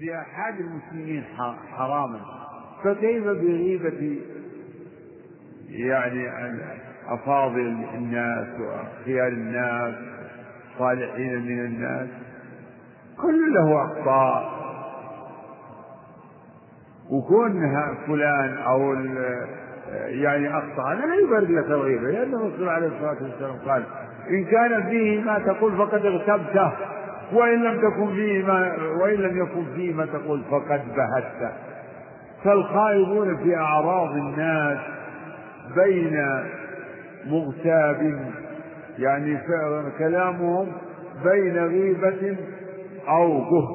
لأحد المسلمين حراما فكيف بغيبة يعني أفاضل الناس وخيار الناس صالحين من الناس؟ كل له أخطاء. وكونها فلان أو يعني أخطأ لا يبرد لك الغيبة لأن الرسول عليه الصلاة والسلام قال إن كان فيه ما تقول فقد اغتبته. وإن لم تكن فيه ما وإن لم يكن فيه ما تقول فقد بهته فالخائضون في أعراض الناس بين مغتاب يعني كلامهم بين غيبة أو به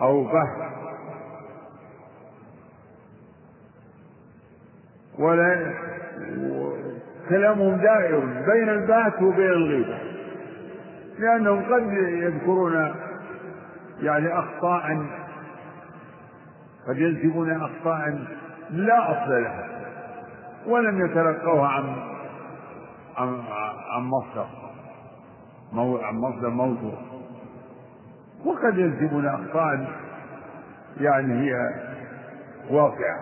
أو به ولا كلامهم دائر بين البات وبين الغيبة. لأنهم قد يذكرون يعني أخطاء قد ينسبون أخطاء لا أصل لها ولم يتلقوها عن عن عن مصدر عن مصدر موضوع. وقد ينسبون أخطاء يعني هي واقعة.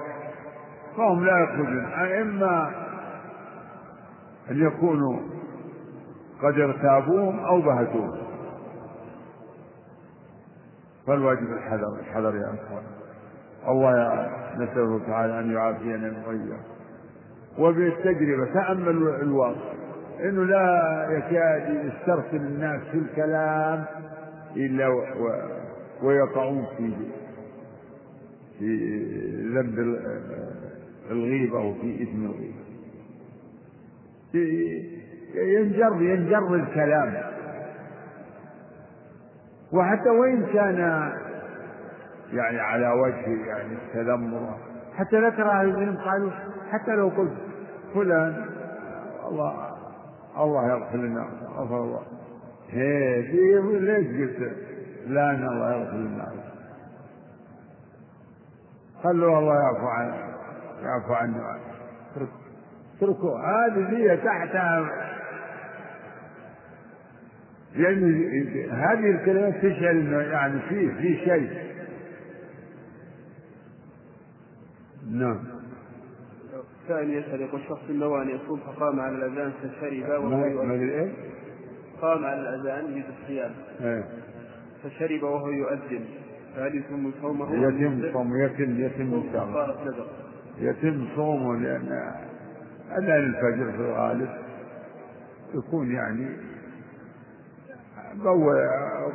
فهم لا يخرجون إما أن يكونوا قد اغتابوهم أو بهتوهم فالواجب الحذر الحذر يا أخوان. الله نسأله تعالى أن يعافينا غيره. وبالتجربة تأمل الواقع. إنه لا يكاد يسترسل الناس في الكلام إلا و... ويقعون في في ذنب الغيبة وفي إثم الغيبة. ينجر ينجر الكلام. وحتى وإن كان يعني على وجه يعني التذمر حتى ذكر أهل العلم قالوا حتى لو قلت فلان الله الله يغفر لنا غفر الله. هي ليش قلت؟ فلان الله يغفر لنا. خلوا الله يعفو عنه يعفو عنه. اتركوا هذه هي تحتها يعني هذه الكلمات تشعر انه يعني في في شيء. نعم. الثاني يسأل يقول شخص نوى أن يصوم فقام على الأذان فشرب وهو يؤذن. إيه؟ قام على الأذان يريد الصيام. إيه؟ فشرب وهو يؤذن. فهل يتم صومه؟ يتم صومه يتم يتم إن شاء الله. يتم صومه لأن أذان الفجر في الغالب يكون يعني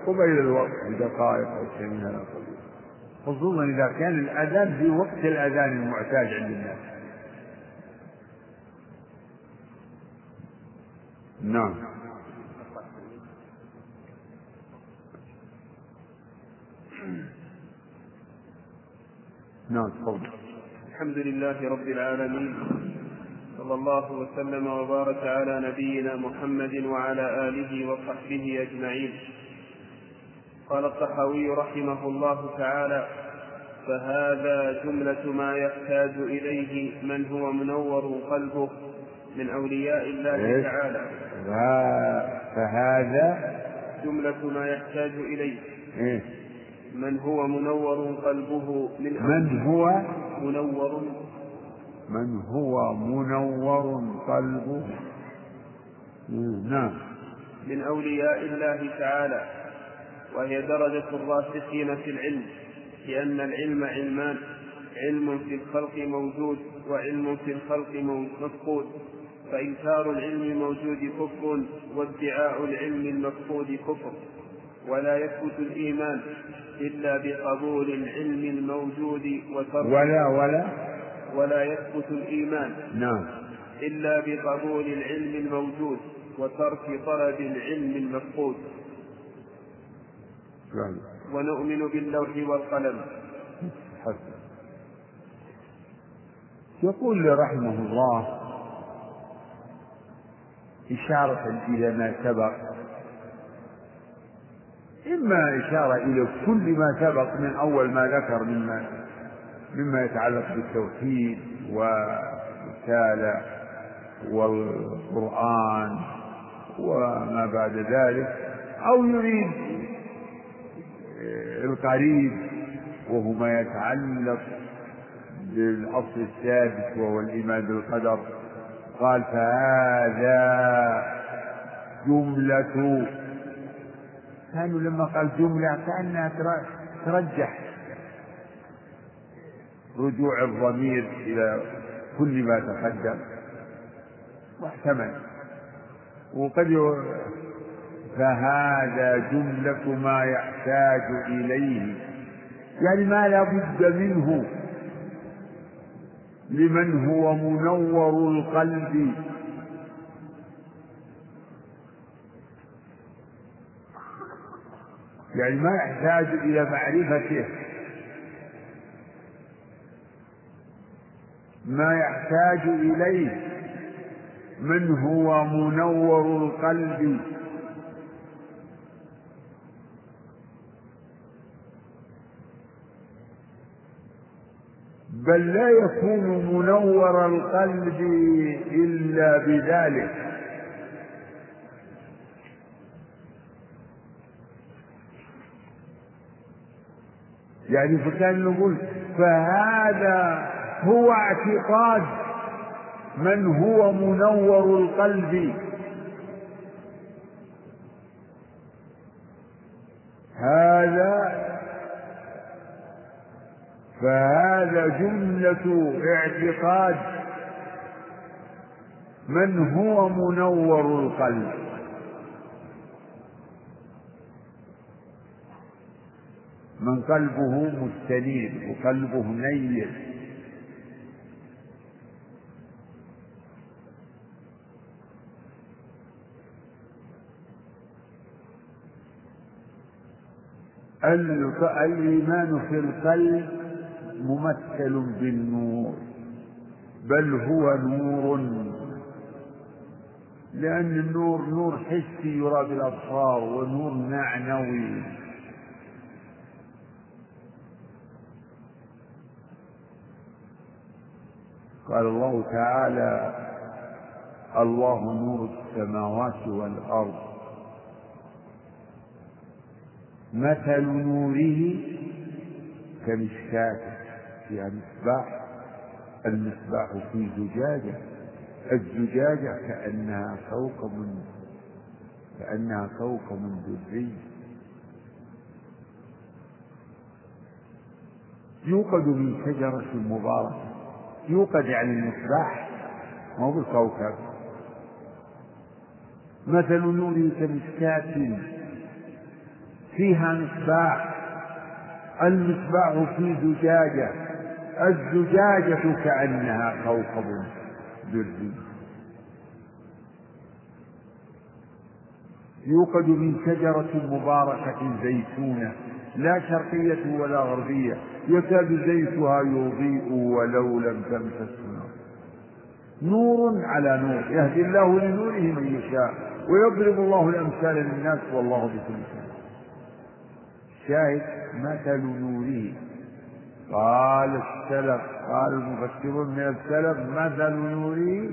قبيل الوقت بدقائق أو شيء من هذا خصوصا إذا كان الأذان في وقت الأذان المعتاد عند الناس. نعم. نعم تفضل. الحمد لله رب العالمين. صلى الله وسلم وبارك على نبينا محمد وعلى آله وصحبه أجمعين قال الطحاوي رحمه الله تعالى فهذا جملة ما يحتاج إليه من هو منور قلبه من أولياء الله؟ تعالى فهذا جملة ما يحتاج إليه؟ من هو منور قلبه من من هو منور من هو منور قلبه. نعم. من أولياء الله تعالى وهي درجة الراسخين في العلم لأن العلم علمان علم في الخلق موجود وعلم في الخلق مفقود فإنكار العلم الموجود كفر وادعاء العلم المفقود كفر ولا يثبت الإيمان إلا بقبول العلم الموجود وترك ولا ولا. ولا يثبت الإيمان نعم. إلا بقبول العلم الموجود وترك طلب العلم المفقود. نعم. ونؤمن باللوح والقلم. حسن يقول رحمه الله إشارة إلى ما سبق. إما إشارة إلى كل ما سبق من أول ما ذكر مما مما يتعلق بالتوحيد والرسالة والقرآن وما بعد ذلك أو يريد قريب وهو ما يتعلق بالأصل الثابت وهو الإيمان بالقدر قال فهذا جملة. كانوا لما قال جملة كأنها ترجح. رجوع الضمير إلى كل ما تقدم. واحتمل. وقد فهذا جملة ما يحتاج إليه. يعني ما لا بد منه. لمن هو منور القلب. يعني ما يحتاج إلى معرفته. ما يحتاج إليه من هو منور القلب. بل لا يكون منور القلب إلا بذلك. يعني فكان نقول فهذا هو اعتقاد من هو منور القلب. هذا فهذا جملة اعتقاد من هو منور القلب. من قلبه مستنير وقلبه نير الإيمان في القلب ممثل بالنور بل هو نور. لأن النور نور حسي يرى بالأبصار ونور معنوي. قال الله تعالى الله نور السماوات والأرض. مثل نوره كمشكاة فيها مصباح المصباح في زجاجة الزجاجة كأنها كوكب كأنها كوكب دري. يوقد من شجرة مباركة يوقد يعني المصباح مو بالكوكب. مثل نوره كمشكاة فيها مصباح. المصباح في زجاجة. الزجاجة كأنها كوكب دري يوقد من شجرة مباركة زيتونة لا شرقية ولا غربية. يكاد زيتها يضيء ولو لم تمسس نور على نور. يهدي الله لنوره من يشاء ويضرب الله الأمثال للناس والله بكل شيء شاهد مثل نوره. قال السلف قال المفسرون من السلف مثل نوره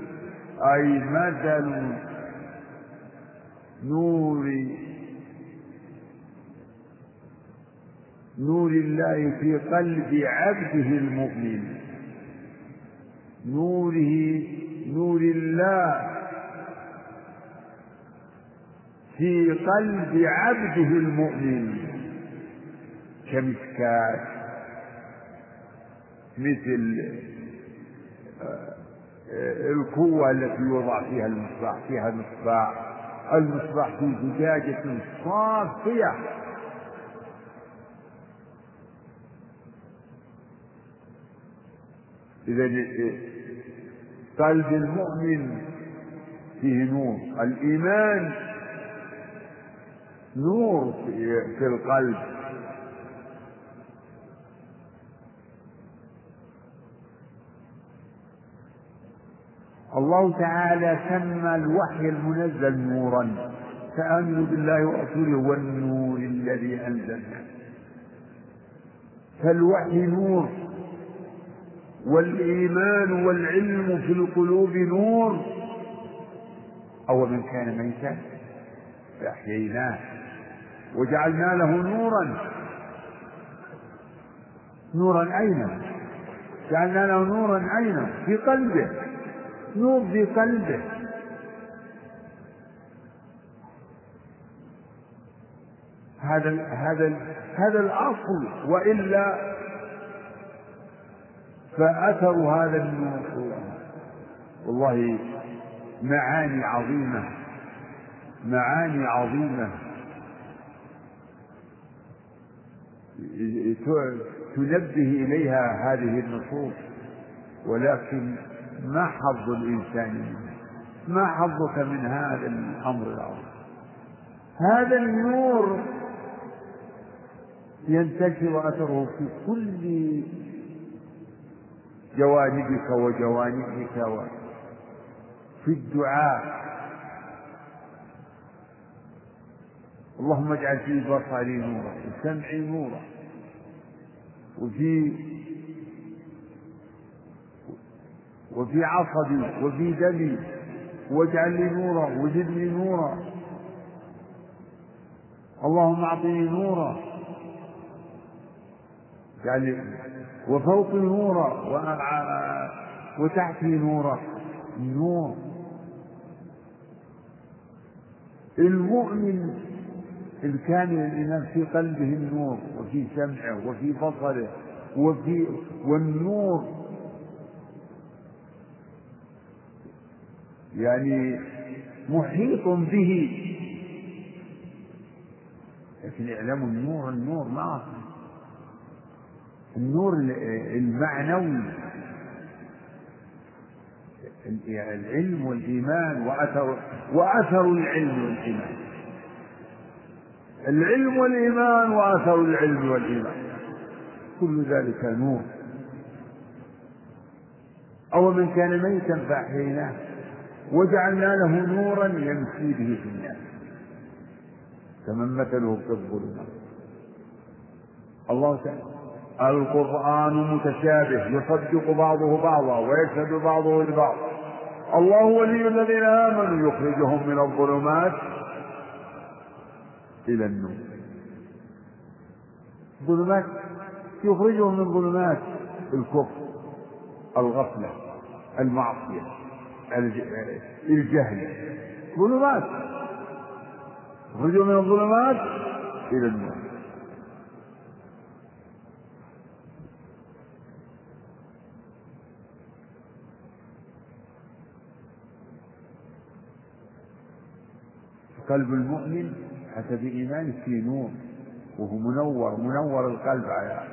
أي مثل نور نور الله في قلب عبده المؤمن. نوره نور الله في قلب عبده المؤمن. كمسكات مثل القوة التي يوضع فيها المصباح فيها مصباح المصباح في زجاجة صافية. إذا قلب المؤمن فيه نور. الإيمان نور في القلب. الله تعالى سمى الوحي المنزل نورا فآمنوا بالله ورسوله والنور الذي أنزلنا. فالوحي نور والإيمان والعلم في القلوب نور. أو من كان ميتا فأحييناه وجعلنا له نورا. نورا أين؟ جعلنا له نورا أين؟ في قلبه. في قلبه هذا هذا هذا الأصل وإلا فأثر هذا النور والله معاني عظيمة معاني عظيمة. تنبه إليها هذه النصوص ولكن ما حظ الإنسان منها؟ ما حظك من هذا الأمر العظيم؟ هذا النور ينتشر أثره في كل جوانبك وجوانبك في الدعاء. اللهم اجعل في بصري نورا وسمعي نورا وفي وفي عصبي وفي دمي واجعل لي نورا وزدني نورا. اللهم اعطني نورا. يعني وفوقي نورا وتحتي نورا. نور. المؤمن الكامل الإيمان في قلبه النور وفي سمعه وفي بصره وفي والنور يعني محيط به. لكن اعلموا النور النور ما النور المعنوي. العلم والإيمان وأثر وأثر العلم والإيمان. العلم والإيمان وأثر العلم والإيمان. كل ذلك نور. أو من كان ميتا فأحييناه. وجعلنا له نورا يمشي به في الناس. كمن مثله في الظلمات الله تعالى القرآن متشابه يصدق بعضه بعضا ويشهد بعضه لبعض. الله ولي الذين آمنوا يخرجهم من الظلمات إلى النور. ظلمات يخرجهم من ظلمات الكفر الغفلة المعصية. الجهل ظلمات. يخرجهم من الظلمات إلى النور. قلب المؤمن حسب إيمانه فيه نور وهو منور منور القلب على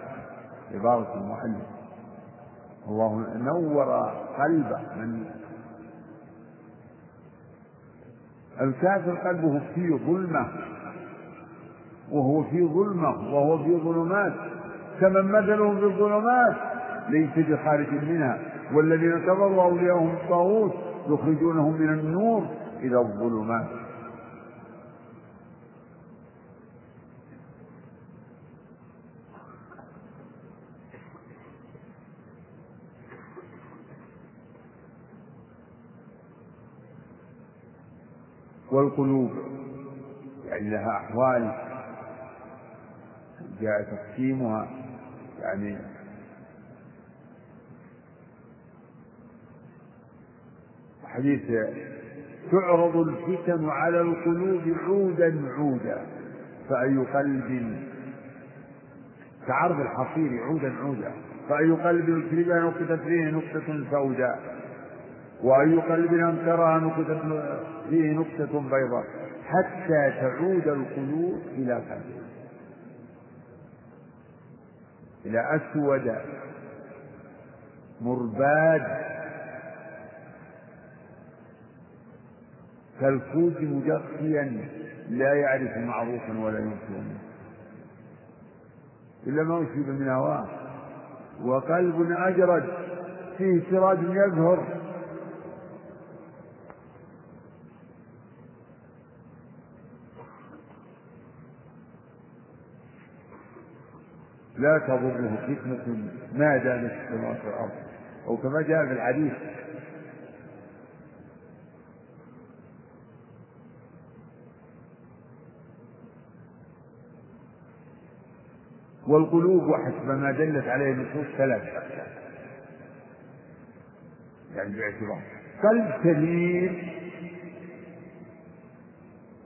عبارة المؤلف. الله نور قلبه من الكافر قلبه فيه ظلمة وهو في ظلمة وهو في ظلمات. كمن مثلهم في الظلمات ليس بخارج منها. والذين كفروا أولياءهم الطاغوت يخرجونهم من النور إلى الظلمات. والقلوب يعني لها أحوال جاء تقسيمها يعني حديث تعرض الفتن على القلوب عودا عودا فأي قلب كعرض الحصير عودا عودا فأي قلب يشربها نقطة فيه نقطة سوداء. وأي قلب أنكرها نقطة فيه نقطة بيضاء حتى تعود القلوب إلى قلبه إلى أسود مرباد كالكوز مجخيا لا يعرف معروفا ولا ينكر إلا ما أصيب من هواه. وقلب أجرد فيه سراج يزهر لا تضره فتنة ما دامت السماوات والأرض أو كما جاء في الحديث. والقلوب وحسب ما دلت عليه النصوص ثلاث أقسام يعني باعتبار قلب سليم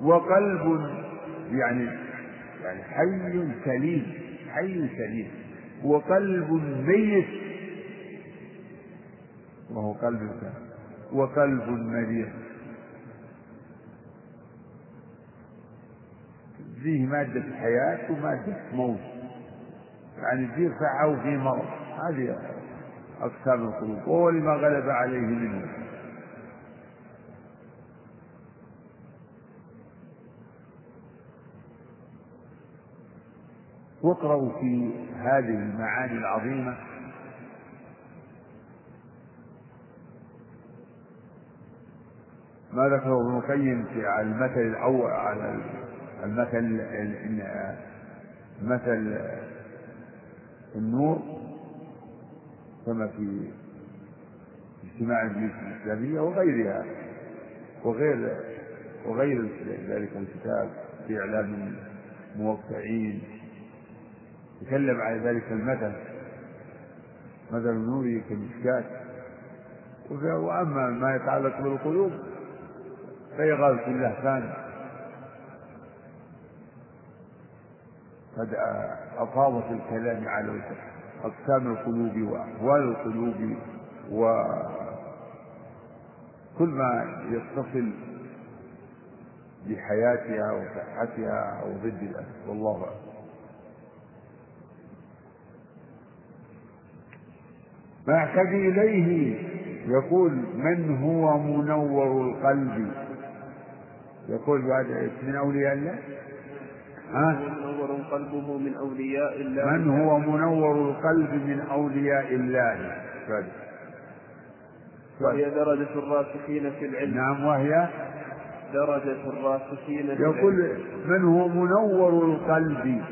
وقلب يعني يعني حي سليم. حي سليم وقلب ميت. وهو قلب وقلب مريض فيه مادة حياة ومادة موت يعني فيه صحة وفيه مرض. هذه أقسام القلوب. وهو لما غلب عليه منه. واقرأوا في هذه المعاني العظيمة. ما ذكره ابن القيم في المثل الأول على المثل مثل النور كما في اجتماع المجلس الإسلامية وغيرها وغير وغير ذلك الكتاب في إعلام الموقعين. تكلم على ذلك المثل مثل النور كمشكاة. وأما ما يتعلق بالقلوب فيغاث اللهفان قد أفاضت الكلام على أقسام القلوب وأحوال القلوب وكل ما يتصل بحياتها وصحتها أو ضد الأسف. والله أعلم. يحتاج إليه. يقول من هو منور القلب؟ يقول بعد من أولياء الله؟ ها؟ منور قلبه من أولياء الله. من هو منور القلب من أولياء الله؟ فد. وهي درجة الراسخين في العلم. نعم وهي؟ درجة الراسخين في يقول العلم. من هو منور القلب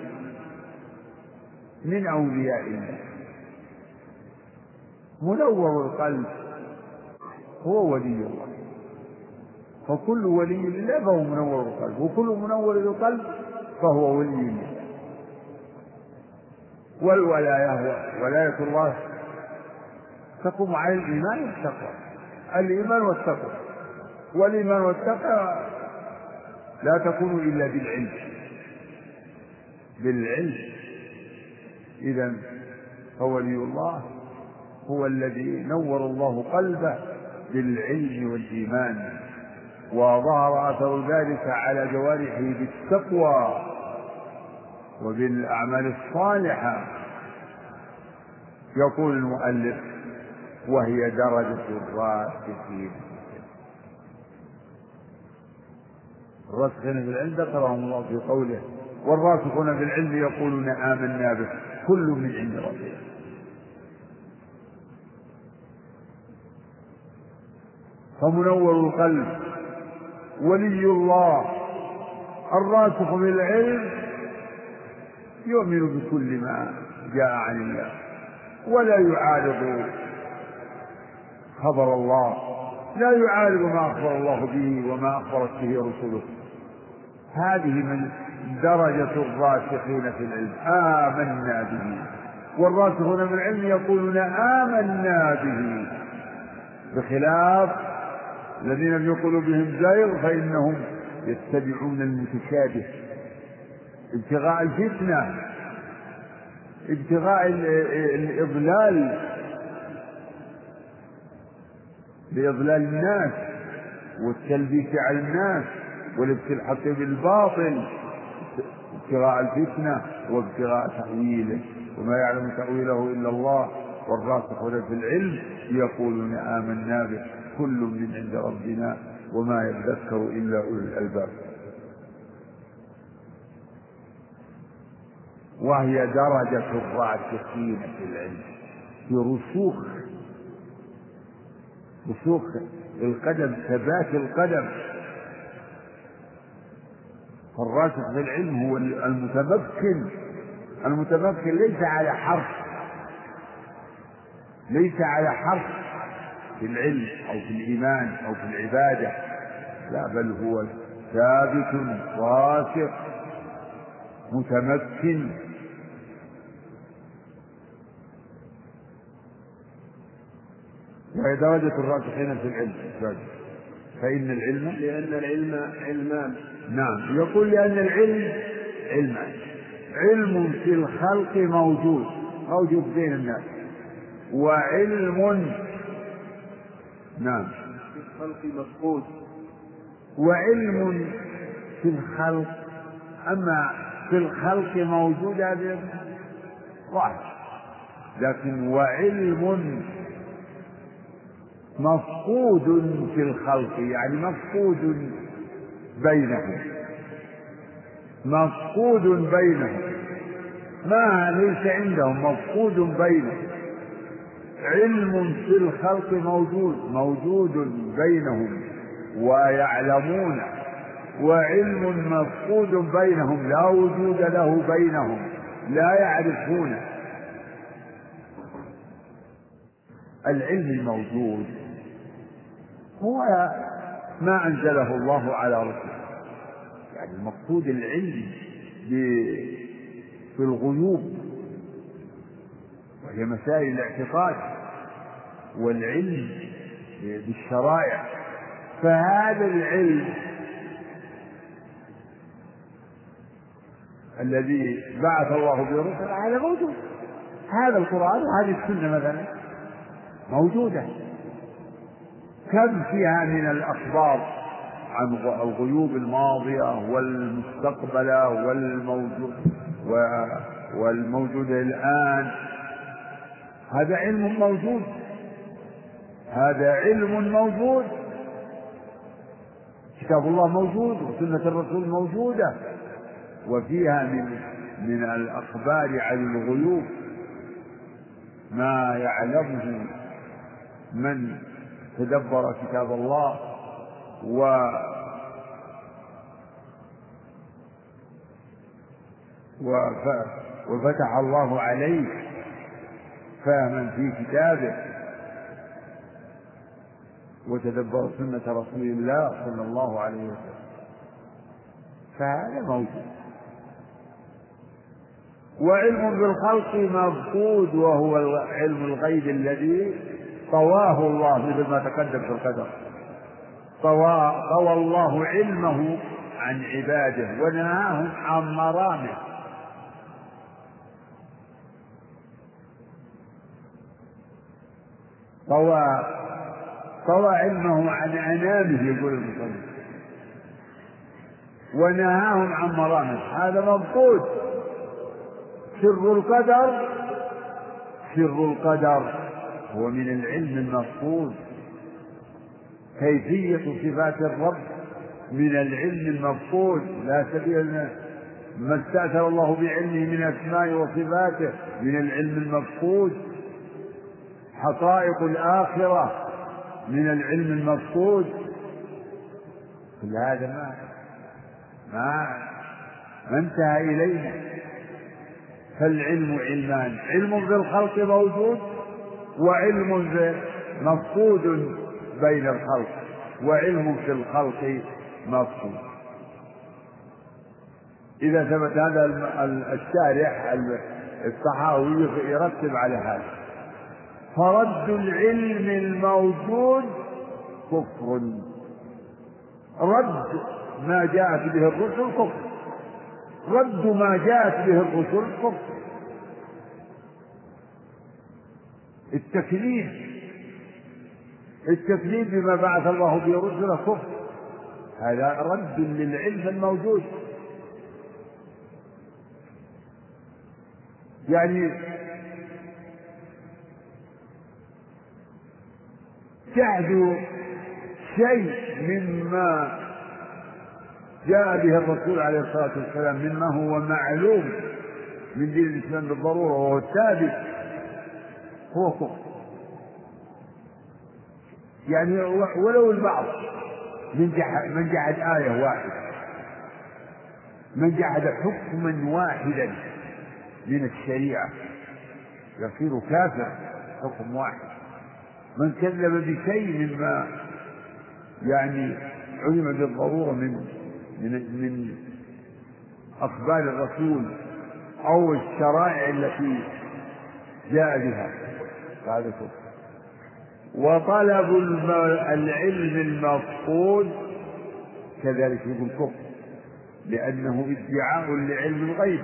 من أولياء الله؟ منور القلب. هو ولي الله. فكل ولي لله فهو منور القلب. وكل منور للقلب فهو ولي الله والولاية ولاية الله. تقوم على الإيمان والتقوى. الإيمان والتقوى. والإيمان والتقوى لا تكون إلا بالعلم. بالعلم. إذا فولي الله هو الذي نور الله قلبه بالعلم والإيمان وظهر أثر ذلك على جوارحه بالتقوى وبالأعمال الصالحة. يقول المؤلف وهي درجة الراسخين الراسخين في العلم ذكرهم الله في قوله والراسخون في العلم يقولون آمنا به كل من عند ربنا. فمنور القلب. ولي الله. الراسخ في العلم يؤمن بكل ما جاء عن الله. ولا يعارض خبر الله. لا يعارض ما أخبر الله به وما أخبرت به رسله. هذه من درجة الراسخين في العلم. آمنا به. والراسخون في العلم يقولون آمنا به. بخلاف الذين في قلوبهم زيغ فإنهم يتبعون المتشابه. ابتغاء الفتنة ابتغاء الإضلال لإضلال الناس والتلبيس على الناس والابتلاء بالباطل. ابتغاء الفتنة وابتغاء تأويله. وما يعلم تأويله إلا الله والراسخون في العلم يقولون آمنا به. كل من عند ربنا وما يذكر إلا أولو الألباب. وهي درجة الراسخين في العلم في رسوخ رسوخ القدم ثبات القدم. فالراسخ في العلم هو المتمكن المتمكن ليس على حرف ليس على حرف. في العلم أو في الإيمان أو في العبادة لا بل هو ثابت واثق متمكن. وهي درجة الراسخين في العلم فإن العلم؟ لأن العلم علمان. نعم. يقول لأن العلم علمان. علم في الخلق موجود موجود بين الناس. وعلم نعم. في الخلق مفقود. وعلم في الخلق أما في الخلق موجود هذا واحد. لكن وعلم مفقود في الخلق يعني مفقود بينهم. مفقود بينهم. ما ليس عندهم مفقود بينهم. علم في الخلق موجود موجود بينهم ويعلمون وعلم مفقود بينهم لا وجود له بينهم لا يعرفون. العلم الموجود هو ما أنزله الله على رسوله يعني المقصود العلم في الغيوب. وهي مسائل الاعتقاد والعلم بالشرائع. فهذا العلم الذي بعث الله به الرسل هذا موجود. هذا القرآن وهذه السنة مثلا موجودة. كم فيها من الأخبار عن الغيوب الماضية والمستقبلة والموجود والموجود الآن؟ هذا علم موجود. هذا علم موجود. كتاب الله موجود وسنة الرسول موجودة. وفيها من من الأخبار عن الغيوب ما يعلمه من تدبر كتاب الله و وفتح الله عليه فهما في كتابه. وتدبر سنة رسول الله صلى الله عليه وسلم. فهذا موجود. وعلم بالخلق مفقود وهو علم الغيب الذي طواه الله مثل ما تقدم في القدر. طوى طوى الله علمه عن عباده ونهاهم عن مرامه. طوى طوى علمه عن أنامه يقول المصنف. ونهاهم عن مرامه. هذا مفقود سر القدر سر القدر. هو من العلم المفقود. كيفية صفات الرب من العلم المفقود. لا سبيل ما استأثر الله بعلمه من أسمائه وصفاته. من العلم المفقود. حقائق الآخرة من العلم المفقود. كل هذا ما ما ما انتهى إلينا. فالعلم علمان. علم بالخلق موجود وعلم مفقود بين الخلق وعلم في الخلق مفقود. إذا ثبت هذا الشارح الصحاوي يرتب على هذا. فرد العلم الموجود كفر. رد ما جاءت به الرسل كفر. رد ما جاءت به الرسل كفر. التكليف التكليف بما بعث الله به رسله كفر. هذا رد للعلم الموجود. يعني تعدو شيء مما جاء به الرسول عليه الصلاة والسلام مما هو معلوم من دين الإسلام بالضرورة وهو الثابت هو كفر يعني ولو البعض من جحد من جحد آية واحدة. من جحد حكما واحدا من الشريعة يصير كافر حكم واحد. من كذب بشيء مما يعني علم بالضرورة من من من أخبار الرسول أو الشرائع التي جاء بها. هذا كفر. وطلب العلم المفقود كذلك يقول كفر لأنه ادعاء لعلم الغيب.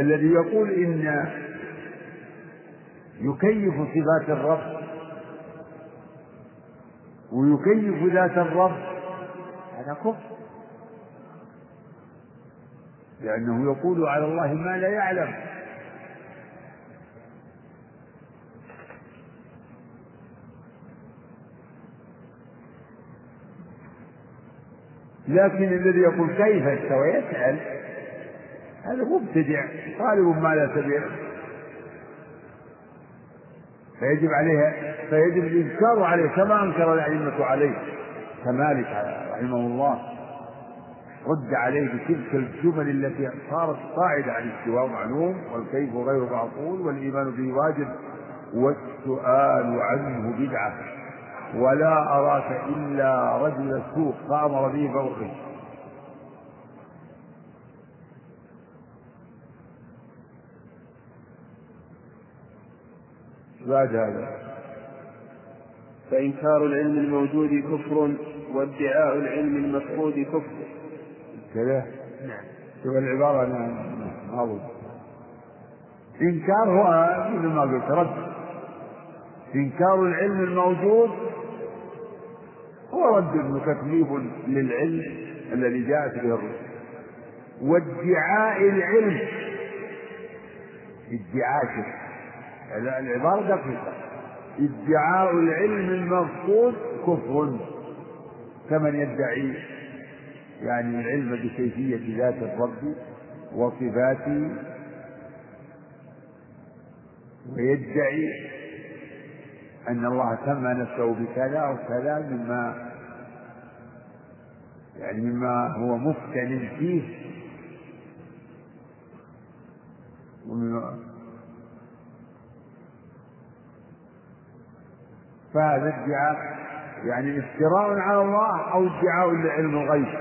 الذي يقول إن يكيف صفات الرب ويكيف ذات الرب هذا كفر. لأنه يقول على الله ما لا يعلم. لكن الذي يقول كيف؟ استوى يسأل هذا مبتدع. طالب ما لا سبيل فيجب عليه فيجب الإنكار عليه كما أنكر الأئمة عليه. كمالك رحمه الله. رد عليه بتلك الجمل التي صارت قاعدة عن الاستواء معلوم والكيف غير معقول والإيمان به واجب والسؤال عنه بدعة. ولا أراك إلا رجل سوء فأمر به فأخرج بعد هذا. فإنكار العلم الموجود كفر وادعاء العلم المفقود كفر. كذا؟ نعم. شوف العبارة أنا ما أقول إنكار هو مثل ما قلت رد. إنكار العلم الموجود هو رد وتكليف للعلم الذي جاءت به الرسل. وادعاء العلم. ادعاء العبارة دقيقة ادعاء العلم المفقود كفر. كمن يدعي يعني العلم بكيفية ذات الرب وصفاته ويدعي أن الله سمى نفسه بكذا وكذا مما يعني مما هو مفتن فيه. فهذا ادعاء يعني افتراء على الله أو ادعاء لعلم الغيب.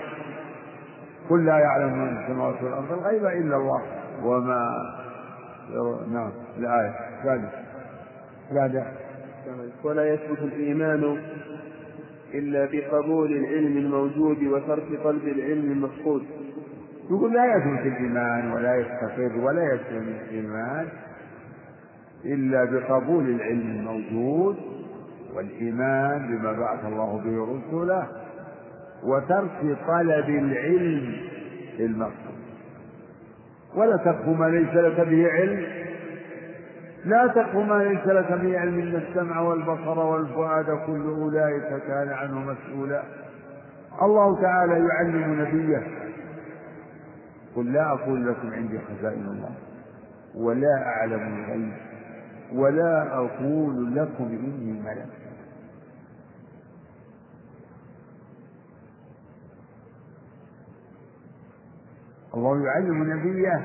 قل لا يعلم من السماوات والأرض الغيب إلا الله. وما نعم الآية بعد بعد ولا يثبت الإيمان إلا بقبول العلم الموجود وترك قلب العلم المفقود. يقول لا يثبت الإيمان ولا يستقر ولا يثبت الإيمان إلا بقبول العلم الموجود والإيمان بما بعث الله به رسله وترك طلب العلم المقصود. ولا تقف ما ليس لك به علم. لا تقف ما ليس لك به علم إن السمع والبصر والفؤاد كل أولئك كان عنه مسؤولا. الله تعالى يعلم نبيه. قل لا أقول لكم عندي خزائن الله ولا أعلم الغيب. ولا أقول لكم إني ملك. الله يعلم نبيه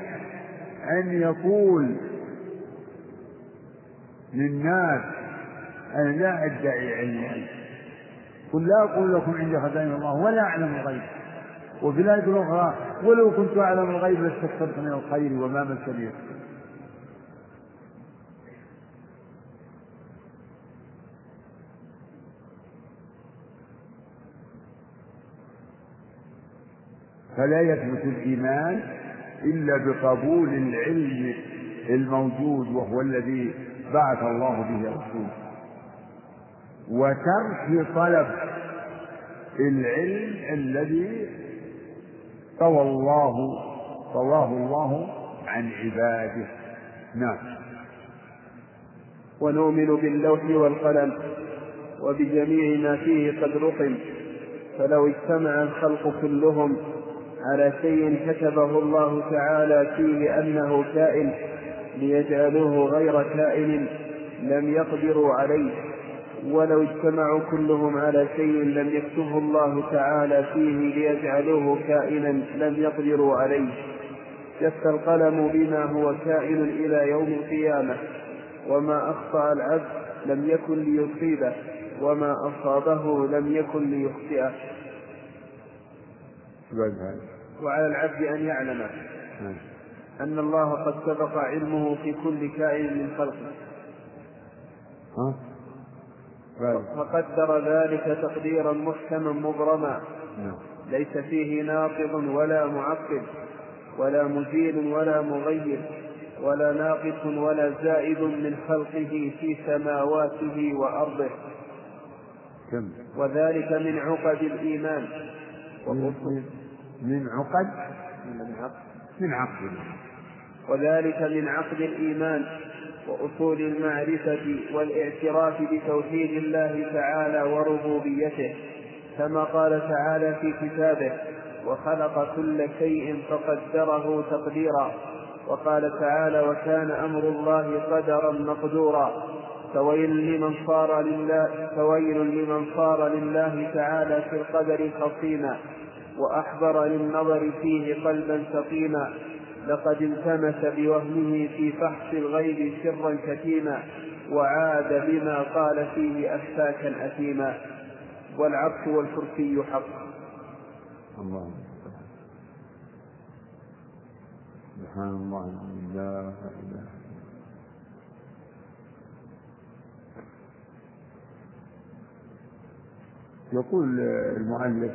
أن يقول للناس أنا لا أدعي علما قل لا أقول لكم عندي خزائن الله ولا أعلم الغيب. وفي الآية الأخرى ولو كنت أعلم الغيب لاستكثرت من الخير وما مسني. فلا يثبت الإيمان إلا بقبول العلم الموجود وهو الذي بعث الله به رسوله وترك طلب العلم الذي طوى الله طواه الله عن عباده. نعم. ونؤمن باللوح والقلم وبجميع ما فيه قد رقم فلو اجتمع الخلق كلهم على شيء كتبه الله تعالى فيه أنه كائن ليجعلوه غير كائن لم يقدروا عليه. ولو اجتمعوا كلهم على شيء لم يكتبه الله تعالى فيه ليجعلوه كائنا لم يقدروا عليه. جف القلم بما هو كائن إلى يوم القيامة. وما أخطأ العبد لم يكن ليصيبه. وما أصابه لم يكن ليخطئه. وعلى العبد أن يعلم. أن الله قد سبق علمه في كل كائن من خلقه. فقدر ذلك تقديرا محكما مبرما. نعم. ليس فيه ناقض ولا معقب ولا مزيل ولا مغير ولا ناقص ولا زائد من خلقه في سماواته وأرضه. وذلك من عقد الإيمان. من عقد؟ من عقد. وذلك من عقد الإيمان وأصول المعرفة والاعتراف بتوحيد الله تعالى وربوبيته كما قال تعالى في كتابه وخلق كل شيء فقدره تقديرا وقال تعالى وكان أمر الله قدرا مقدورا فويل لمن صار لله فويل لمن صار لله تعالى في القدر خصيما. وأحضر للنظر فيه قلبا سقيما. لقد التمس بوهمه في فحص الغيب سرا كتيما وعاد بما قال فيه أفاكا أثيما. والعرش والكرسي حق. الله. سبحان الله. لا إله يقول المؤلف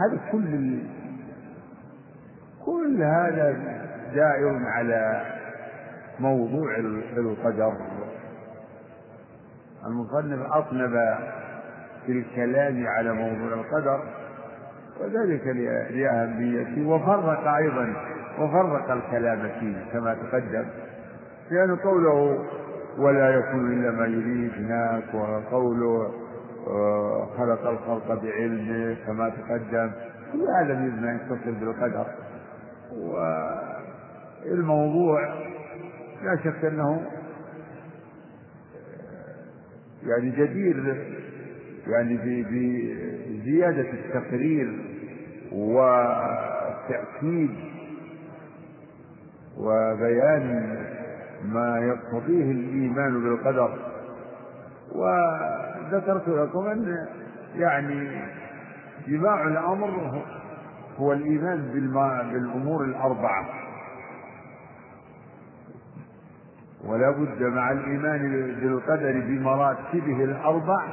هذا كل كل هذا دائر على موضوع القدر. المصنف أطنب في الكلام على موضوع القدر وذلك لأهميته وفرق أيضا وفرق الكلام فيه كما تقدم لأن قوله ولا يكون إلا ما يريد هناك وقوله خلق الخلق بعلمه كما تقدم. كل هذا مما يتصل بالقدر. والموضوع لا شك أنه يعني جدير يعني بزيادة التقرير والتأكيد وبيان ما يقتضيه الإيمان بالقدر. وذكرت لكم أن يعني جماع الأمر هو الإيمان بالأمور الأربعة. ولا بد مع الإيمان بالقدر بمراتبه الأربع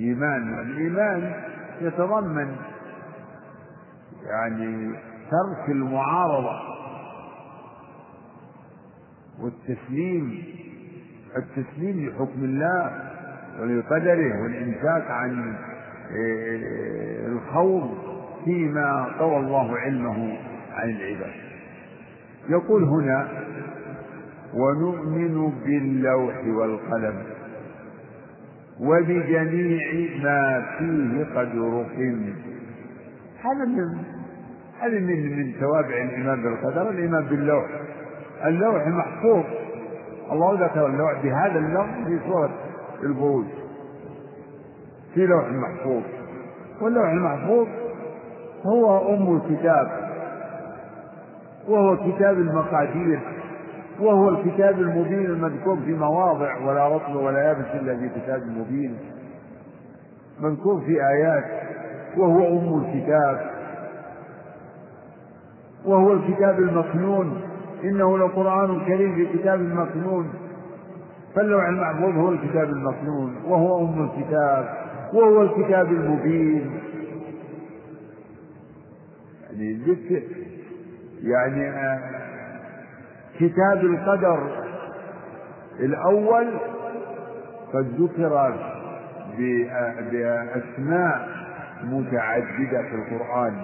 إيمان. الإيمان يتضمن يعني ترك المعارضة والتسليم. التسليم لحكم الله. ولقدره والإمساك عن إيه، الخوض فيما طوى الله علمه عن العباد. يقول هنا ونؤمن باللوح والقلم وبجميع ما فيه قد رقم هذا من هذا من من توابع الإيمان بالقدر. الإيمان باللوح اللوح محفوظ. الله ذكر اللوح بهذا اللفظ في سورة البروج في لوح محفوظ. واللوح المحفوظ هو أم الكتاب. وهو كتاب المقادير. وهو الكتاب المبين المذكور في مواضع ولا رطب ولا يابس إلا في كتاب مبين. مذكور في آيات. وهو أم الكتاب. وهو الكتاب المكنون. إنه لقرآن كريم في كتاب مكنون. فاللوح المحفوظ هو الكتاب المكنون وهو أم الكتاب وهو الكتاب المبين. يعني يعني آه كتاب القدر الأول قد ذكر بأسماء متعددة في القرآن.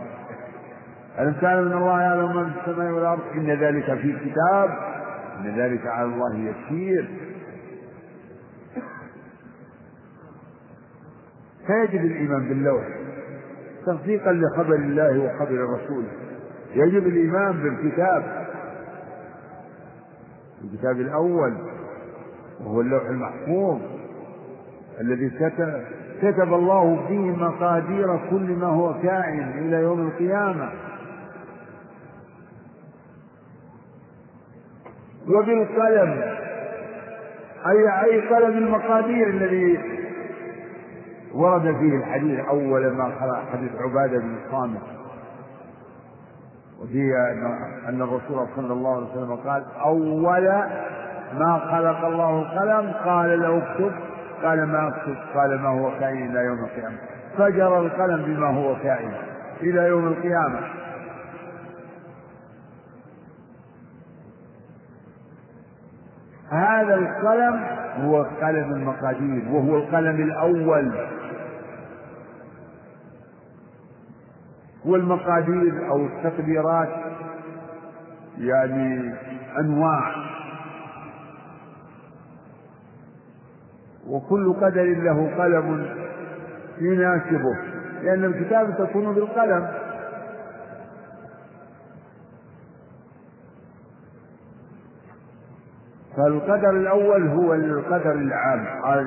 ألم تعلم أن الله يعلم ما في السماء والأرض؟ إن ذلك في كتاب إن ذلك على الله يسير. فيجب الإيمان باللوح تصديقا لخبر الله وخبر رسوله يجب الإيمان بالكتاب. الكتاب الأول وهو اللوح المحفوظ الذي كتب كتب الله فيه مقادير كل ما هو كائن إلى يوم القيامة. وبالقلم أي أي قلم المقادير الذي ورد فيه الحديث أول ما حديث عبادة بن الصامت وفيه أن الرسول صلى الله عليه وسلم قال أول ما خلق الله القلم قال له اكتب قال ما اكتب؟ قال ما هو كائن إلى يوم القيامة. فجر القلم بما هو كائن إلى يوم القيامة. هذا القلم هو قلم المقادير وهو القلم الأول. والمقادير أو التقديرات يعني أنواع. وكل قدر له قلم يناسبه لأن الكتابة تكون بالقلم. فالقدر الأول هو القدر العام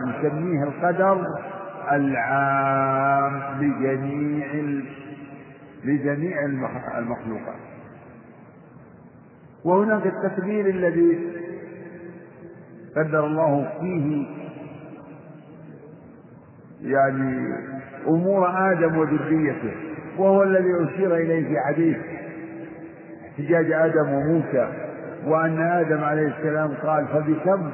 نسميه القدر العام لجميع لجميع المخلوقات. وهناك التقدير الذي قدر الله فيه يعني أمور آدم وذريته وهو الذي أشير إليه في حديث احتجاج آدم وموسى وأن آدم عليه السلام قال فبكم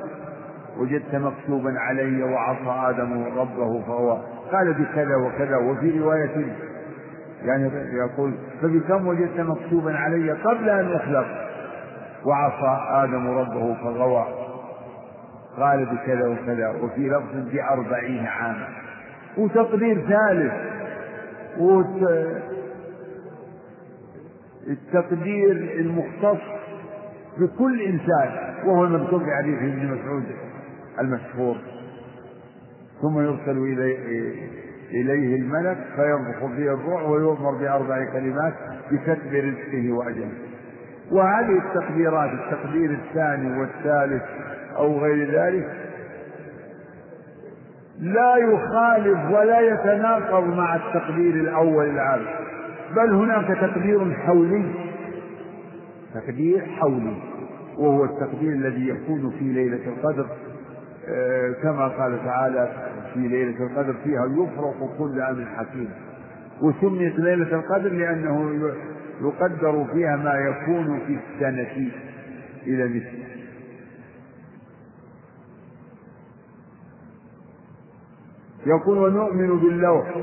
وجدت مكتوبا علي وعصى آدم ربه فهو قال بكذا وكذا وفي رواية يعني يقول فبكم وجدت مكتوبا علي قبل أن أخلق وعصى آدم ربه فغوى. قال بكذا وكذا وفي لفظ بأربعين عاما. وتقدير ثالث. التقدير المختص بكل إنسان وهو المذكور في حديث ابن مسعود المشهور. ثم يرسل إليه إليه الملك فينفخ فيه الروح ويؤمر بأربع كلمات بكتب رزقه وأجله. وهذه التقديرات التقدير الثاني والثالث أو غير ذلك لا يخالف ولا يتناقض مع التقدير الأول العام. بل هناك تقدير حولي تقدير حولي وهو التقدير الذي يكون في ليلة القدر آه، كما قال تعالى في ليلة القدر فيها يفرق كل أمر حكيم. وسميت ليلة القدر لأنه يقدر فيها ما يكون في السنة إلى مثله يقول ونؤمن باللوح.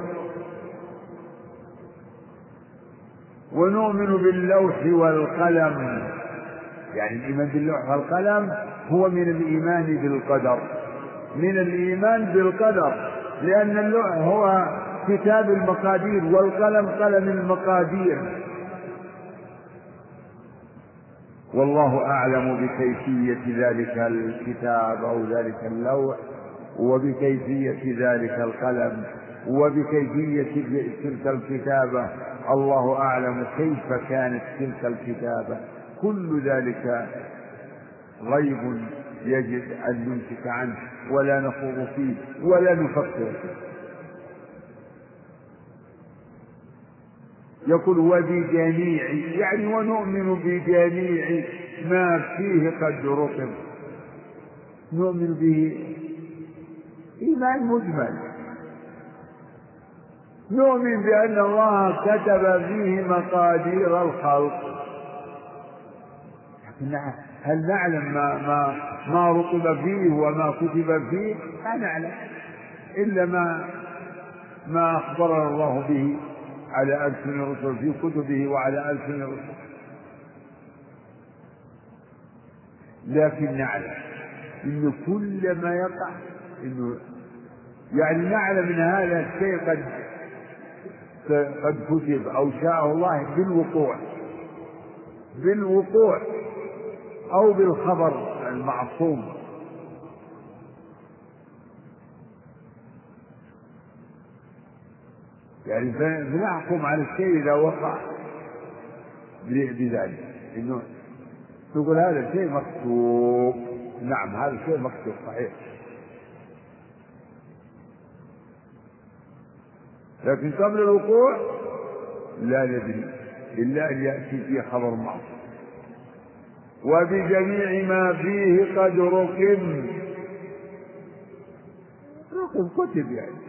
ونؤمن باللوح والقلم. يعني الإيمان باللوح والقلم هو من الإيمان بالقدر. من الإيمان بالقدر لأن اللوح هو كتاب المقادير والقلم قلم المقادير. والله أعلم بكيفية ذلك الكتاب أو ذلك اللوح وبكيفية ذلك القلم وبكيفية تلك الكتابة. الله أعلم كيف كانت تلك الكتابة. كل ذلك غيب. يجب أن نمسك عنه ولا نخوض فيه ولا نفكر فيه. يقول وبجميع يعني ونؤمن بجميع ما فيه قد رقم. نؤمن به إيمان مجمل. نؤمن بأن الله كتب فيه مقادير الخلق. لكن هل نعلم ما ما ما رتب فيه وما كتب فيه؟ لا نعلم. إلا ما ما أخبرنا الله به على ألسن الرسل في كتبه وعلى ألسن الرسل. لكن نعلم إن كل ما يقع إنه يعني نعلم إن هذا الشيء قد قد كتب أو شاءه الله بالوقوع. بالوقوع. أو بالخبر المعصوم. يعني فنحكم على الشيء إذا وقع بذلك إنه تقول هذا الشيء مكتوب. نعم هذا الشيء مكتوب صحيح. لكن قبل الوقوع لا ندري إلا أن يأتي فيه خبر معصوم. وبجميع ما فيه قد رقم. رقم كتب يعني.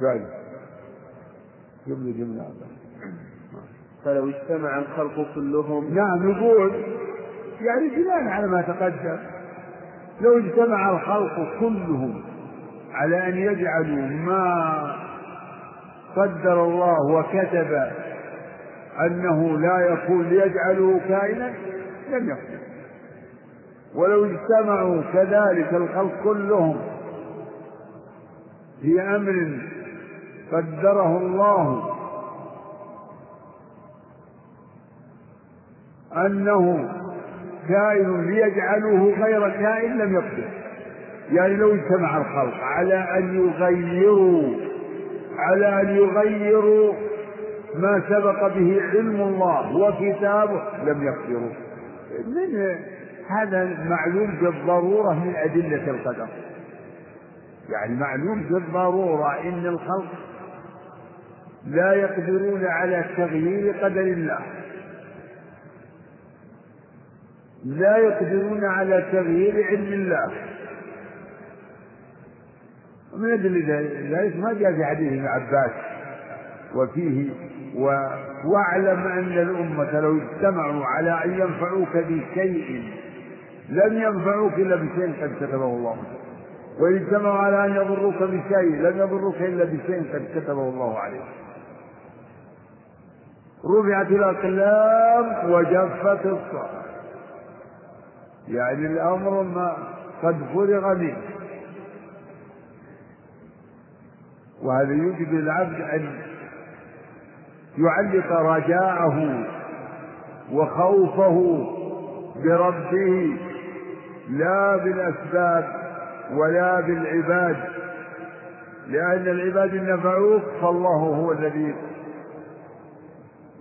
فعلا جملة جملة فلو اجتمع الخلق كلهم. نعم يقول يعني بناء على ما تقدم. لو اجتمع الخلق كلهم على أن يجعلوا ما قدر الله وكتب أنه لا يكون ليجعله كائنا لم يكن ولو اجتمعوا كذلك الخلق كلهم في أمر قدره الله أنه كائن ليجعلوه غير كائن لم يقدر يعني لو اجتمع الخلق على أن يغيروا على أن يغيروا ما سبق به علم الله وكتابه. لم يقدروا من هذا معلوم بالضرورة من أدلة القدر. يعني معلوم بالضرورة إن الخلق لا يقدرون على تغيير قدر الله. لا يقدرون على تغيير علم الله. ومن أدلة ذلك ما جاء في حديث ابن عباس وفيه و... واعلم أن الأمة لو اجتمعوا على أن ينفعوك بشيء لم ينفعوك إلا بشيء قد كتبه الله. وإن اجتمعوا على أن يضروك بشيء لم يضروك إلا بشيء قد كتبه الله عليك. رفعت الأقلام وجفت الصحف يعني الأمر ما قد فرغ منه. وهذا يوجب العبد أن يعلق رجاءه وخوفه بربه لا بالأسباب ولا بالعباد لأن العباد إن نفعوك فالله هو الذي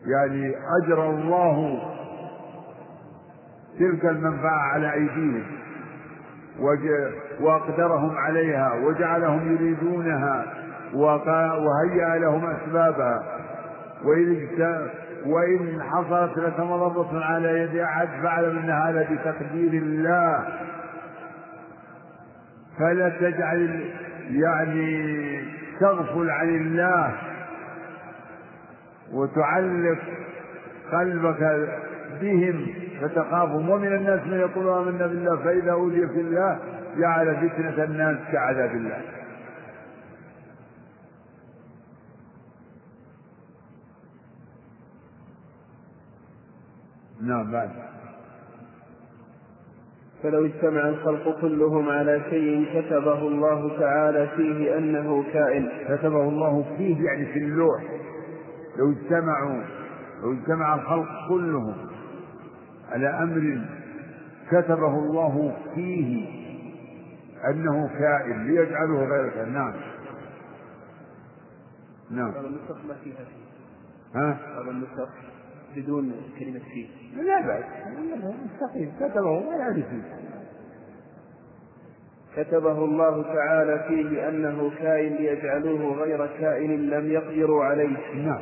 يعني أجرى الله تلك المنفعة على أيديهم وأقدرهم عليها وجعلهم يريدونها. وهيأ لهم أسبابها وإن وإن حصلت لك مضرة على يد أحد فاعلم أن هذا بتقدير الله. فلا تجعل يعني تغفل عن الله. وتعلق قلبك بهم فتخافهم. ومن الناس من يقول آمنا بالله فإذا أوذي في الله جعل فتنة الناس كعذاب الله. نعم بعد. فلو اجتمع الخلق كلهم على شيء كتبه الله تعالى فيه أنه كائن. كتبه الله فيه يعني في اللوح. لو اجتمعوا لو اجتمع الخلق كلهم على أمر كتبه الله فيه أنه كائن ليجعله غير كائن. نعم. نعم. بعض النسخ ما فيها فيه ها؟ بعض النسخ. بدون كلمة فيه. لا بأس. مستقيم. كتبه ولا فيه. كتبه الله تعالى فيه أنه كائن ليجعلوه غير كائن لم يقدروا عليه. نعم.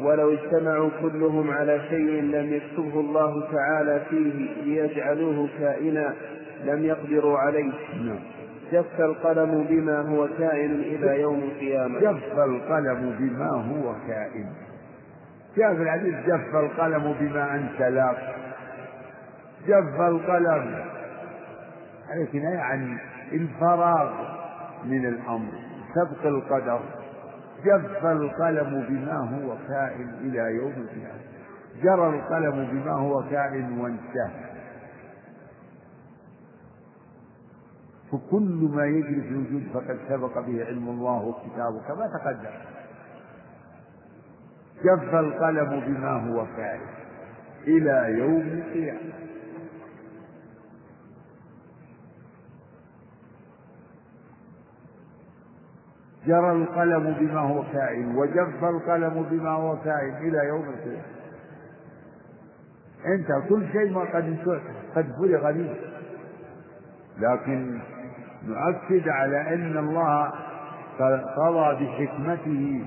ولو اجتمعوا كلهم على شيء لم يكتبه الله تعالى فيه ليجعلوه كائنا لم يقدروا عليه. نعم. جف القلم بما هو كائن إلى يوم القيامة. جف القلم بما هو كائن. جاء الحديث جف القلم بما أنت لاق جف القلم. هذه كناية عن الفراغ من الأمر سبق القدر. جف القلم بما هو كائن إلى يوم القيامة. جرى القلم بما هو كائن وانتهى. فكل ما يجري في الوجود فقد سبق به علم الله وكتابه كما تقدم. جف القلم بما هو كائن إلى يوم القيامة. جرى القلم بما هو كائن وجف القلم بما هو كائن إلى يوم القيامة. أنت كل شيء ما قد قد فرغ منه. لكن نؤكد على أن الله قضى بحكمته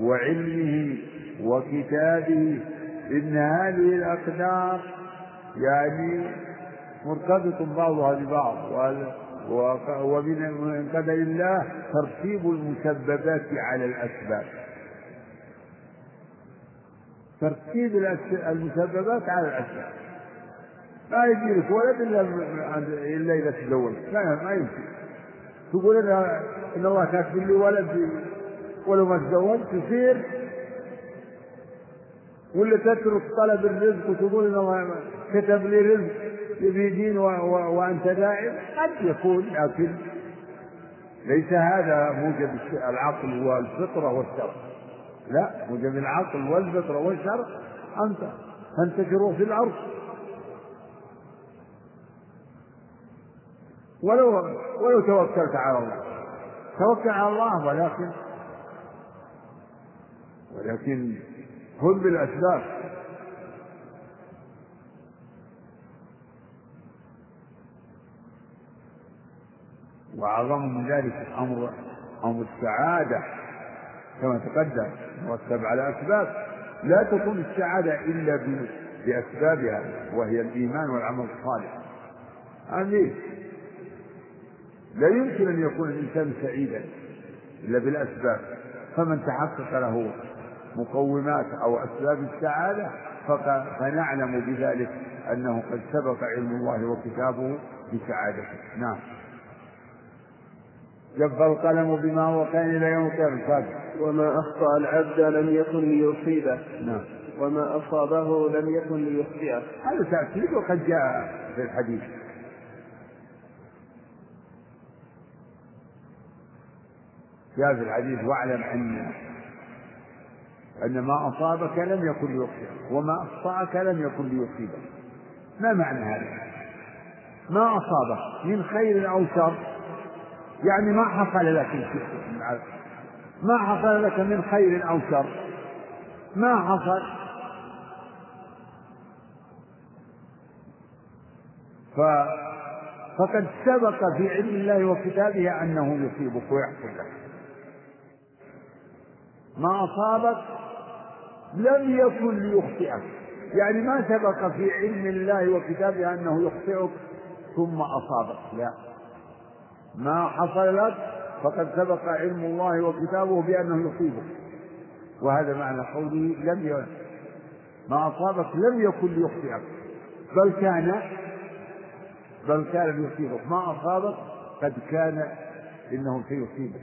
وعلمه وكتابه إن هذه الأقدار يعني مرتبط بعضها ببعض ومن قدر الله ترتيب المسببات على الأسباب. ترتيب المسببات على الأسباب. ما يجي لك ولد إلا إلا إذا تزوج لا ما يمكن. تقول إن إن الله كاتب لي ولد ولو ما تزوجت تصير ولا تترك طلب الرزق وتقول ان الله كتب لي رزق يبي دين وأنت دائم قد يكون لكن ليس هذا موجب العقل والفطرة والشرع. لا موجب العقل والفطرة والشرع. أنت تنتشروا في الأرض ولو ولو توكلت على الله. توكل على الله ولكن ولكن خذ بالأسباب وأعظم من ذلك أمر أمر السعادة كما تقدم مرتب على أسباب. لا تكون السعادة إلا بأسبابها وهي الإيمان والعمل الصالح. آمين لا يمكن أن يكون الإنسان سعيدا إلا بالأسباب فمن تحقق له مقومات أو أسباب السعادة فنعلم بذلك أنه قد سبق علم الله وكتابه بسعادته. نعم. جف القلم بما هو كان إلى يوم القيامة. وما أخطأ العبد لم يكن ليصيبه. نعم. وما أصابه لم يكن ليخطئه. هذا تأكيد وقد جاء في الحديث. جاء في الحديث واعلم أن أن ما أصابك لم يكن ليخطئك وما أخطأك لم يكن ليصيبك. ما معنى هذا؟ ما أصابك من خير أو شر؟ يعني ما حصل لك ما حصل لك من خير أو شر؟ ما حصل. ف فقد سبق في علم الله وكتابه أنه يصيبك ويحصل لك. ما أصابك لم يكن ليخطئك. يعني ما سبق في علم الله وكتابه أنه يخطئك ثم أصابك. لا. ما حصل لك فقد سبق علم الله وكتابه بأنه يصيبك. وهذا معنى قوله لم ي... ما أصابك لم يكن ليخطئك. بل كان بل كان ليصيبك. ما أصابك قد كان إنه سيصيبك.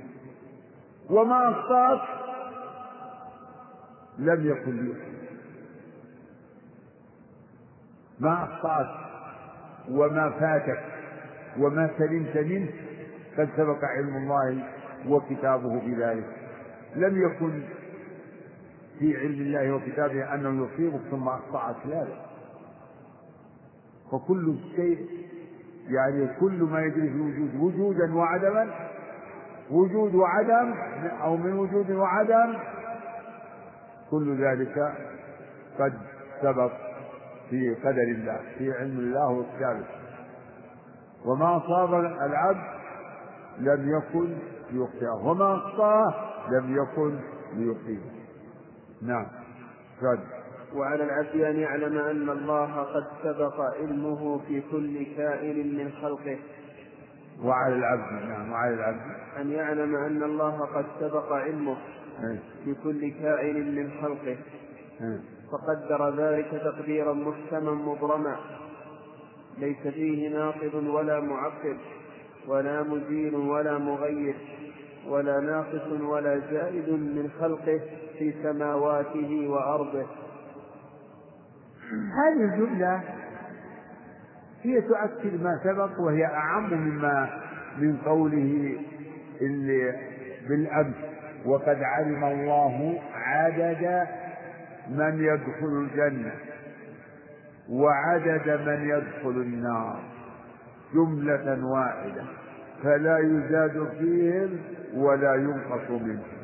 وما أخطأك لم يكن ليصيبك ما أخطأك وما فاتك وما سلمت منه قد سبق علم الله وكتابه بذلك. لم يكن في علم الله وكتابه أنه يصيبك ثم أخطأك لا. لا فكل شيء يعني كل ما يجري في الوجود وجودا وعدما وجود وعدم أو من وجود وعدم كل ذلك قد سبق في قدر الله في علم الله وكتابه وما أصاب العبد لم يكن ليخطئه وما أخطأه لم يكن ليصيبه نعم. فاد. وعلى العبد أن يعلم أن الله قد سبق علمه في كل كائن من خلقه. وعلى العبد نعم وعلى العبد. أن يعلم أن الله قد سبق علمه. في كل كائن من خلقه. فقدر ذلك تقديرا محكما مبرما ليس فيه ناقض ولا معقب ولا مزيل ولا مغير ولا ناقص ولا زائد من خلقه في سماواته وأرضه. هذه الجملة هي تؤكد ما سبق وهي أعم مما من قوله بالأمس. وقد علم الله عدد من يدخل الجنة وعدد من يدخل النار. جملة واحدة. فلا يزاد فيهم ولا ينقص منهم.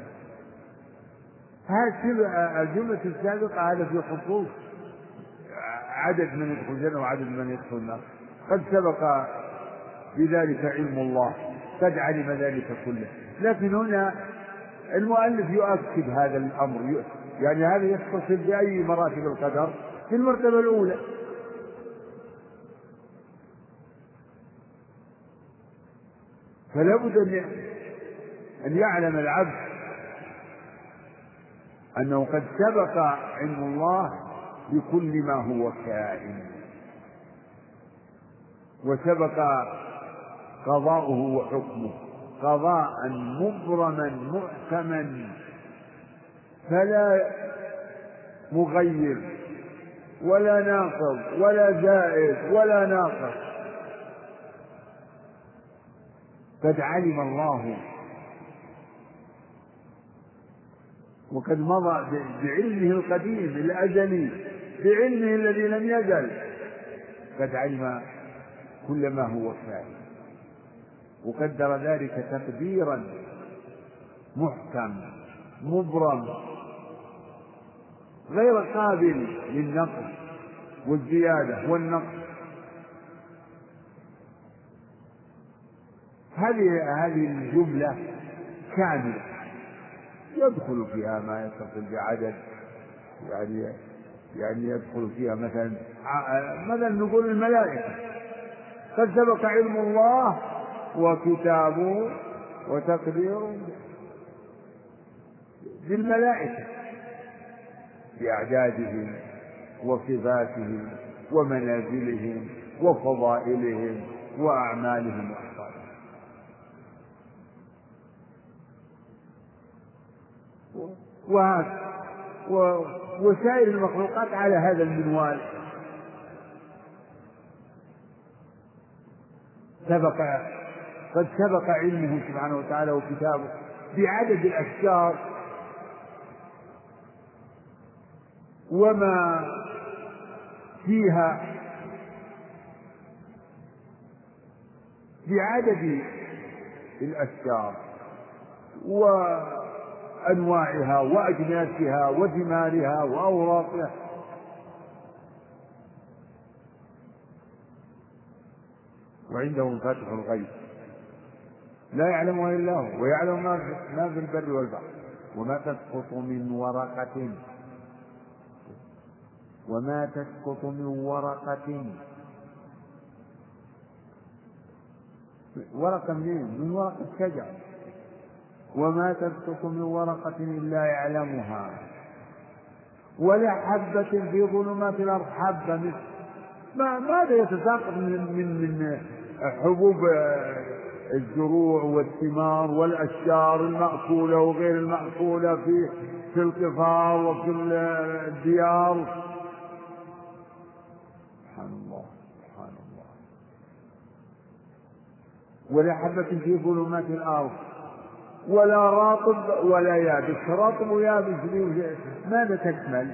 هذه الجملة السابقة هذا في خصوص عدد من يدخل الجنة وعدد من يدخل النار. قد سبق بذلك علم الله. قد علم ذلك كله. لكن هنا المؤلف يؤكد هذا الأمر يعني هذا يتصل بأي مراتب القدر في المرتبة الأولى. فلا بد أن أن يعلم العبد أنه قد سبق علم الله بكل ما هو كائن وسبق قضاؤه وحكمه. قضاء مبرما محكما فلا مغير ولا ناقض ولا زائد ولا ناقص. قد علم الله وقد مضى بعلمه القديم الأزلي بعلمه الذي لم يزل. قد علم كل ما هو كائن وقدر ذلك تقديرا محكم مبرم غير قابل للنقص والزيادة والنقص هذه هذه الجملة كاملة. يدخل فيها ما يتصل بعدد يعني يعني يدخل فيها مثلا مثلا نقول الملائكة. قد سبق علم الله وكتابه وتقديره بالملائكة بأعدادهم وصفاتهم ومنازلهم وفضائلهم وأعمالهم وأحوالهم. وهذا وسائر المخلوقات على هذا المنوال. سبق قد سبق علمه سبحانه وتعالى وكتابه بعدد الأشجار وما فيها بعدد الأشجار وأنواعها وأجناسها وثمارها وأوراقها. وعنده مفاتح الغيب. لا يعلمها إلا هو ويعلم ما في البر والبحر وما تسقط من ورقة. وما تسقط من ورقة. ورقة منين؟ من ورقة شجر وما تسقط من ورقة إلا يعلمها. ولا حبة في ظلمات الأرض حبة مثل ما ماذا يتساقط من من من حبوب الزروع والثمار والأشجار المأكولة وغير المأكولة في في القفار وفي الديار. سبحان الله سبحان الله. ولا حبة في ظلمات الأرض ولا راطب ولا يابس. راطب ويابس ماذا تكمل؟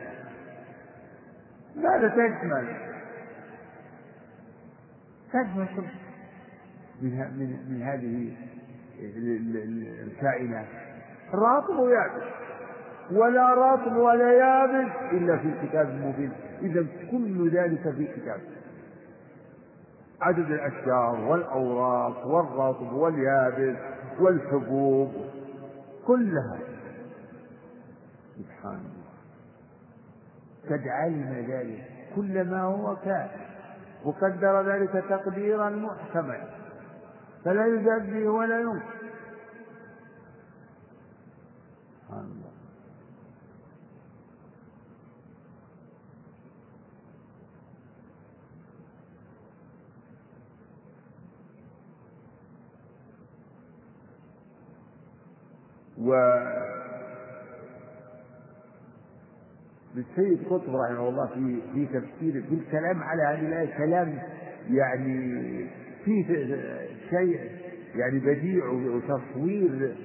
ماذا تكمل؟ تكمل من من من هذه الكائنات راطب ويابس. ولا رطب ولا يابس إلا في الكتاب المبين إذا كل ذلك في كتاب. عدد الأشجار والأوراق والرطب واليابس والحبوب كلها. سبحان الله. قد علم ذلك كل ما هو كان وقدر ذلك تقديرا محكما فلا يزاد به ولا ينقص و للسيد قطب رحمه الله في في تفسير في الكلام على هذه الآية كلام يعني فيه شيء يعني بديع وتصوير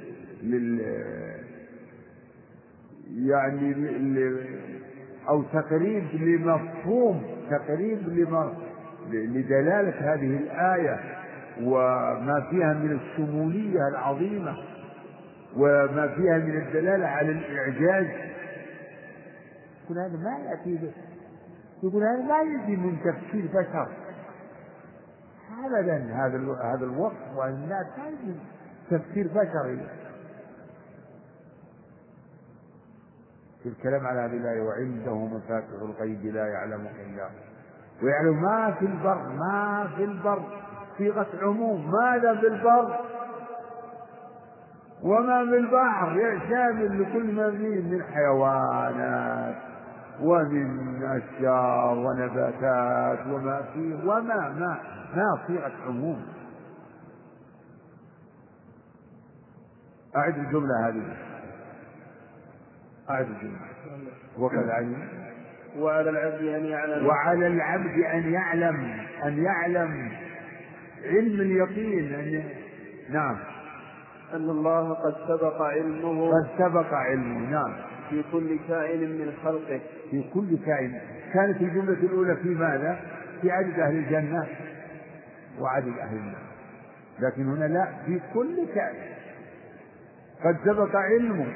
لل يعني أو تقريب لمفهوم تقريب لدلالة هذه الآية وما فيها من الشمولية العظيمة وما فيها من الدلالة على الإعجاز. يقول هذا ما يأتي يقول هذا ما يأتي من تفسير بشر. أبدا هذا هذا الوصف والناس يأتي تفسير بشري. في الكلام على هذه الآية وعنده مفاتح الغيب لا يعلمها إلا ويعلم ما في البر ما في البر صيغة عموم ماذا في البر؟ وما في البحر شامل لكل ما فيه من حيوانات ومن أشجار ونباتات وما فيه وما ما ما صيغة عموم أعد الجملة هذه. أعد الجملة. علم وعلى العبد أن يعلم. وعلى العبد أن يعلم. أن يعلم. علم اليقين. أن نعم. أن الله قد سبق علمه. قد سبق علمه. نعم. في كل كائن من خلقه. في كل كائن. كانت الجملة الأولى في ماذا؟ في عدد أهل الجنة وعدد أهل النار. لكن هنا لا في كل كائن. قد سبق علمه.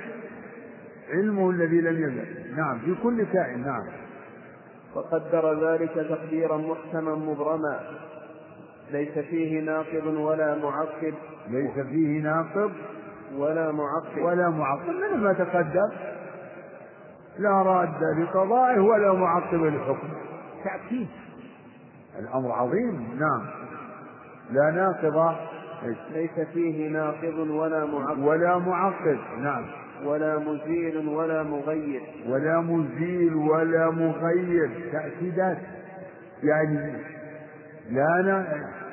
علمه الذي لم يزل. نعم في كل كائن نعم. وقدر ذلك تقديرا محكما مبرما. ليس فيه ناقض ولا معقب ليس فيه ناقض ولا معقب ولا معقب من ما تقدم لا راد لقضائه ولا معقب لحكمه تأكيد. الأمر عظيم نعم. لا ناقض. ليس فيه ناقض ولا معقب. ولا معقب نعم. ولا مزيل ولا مغير. ولا مزيل ولا مغير. تأكيدات. يعني لا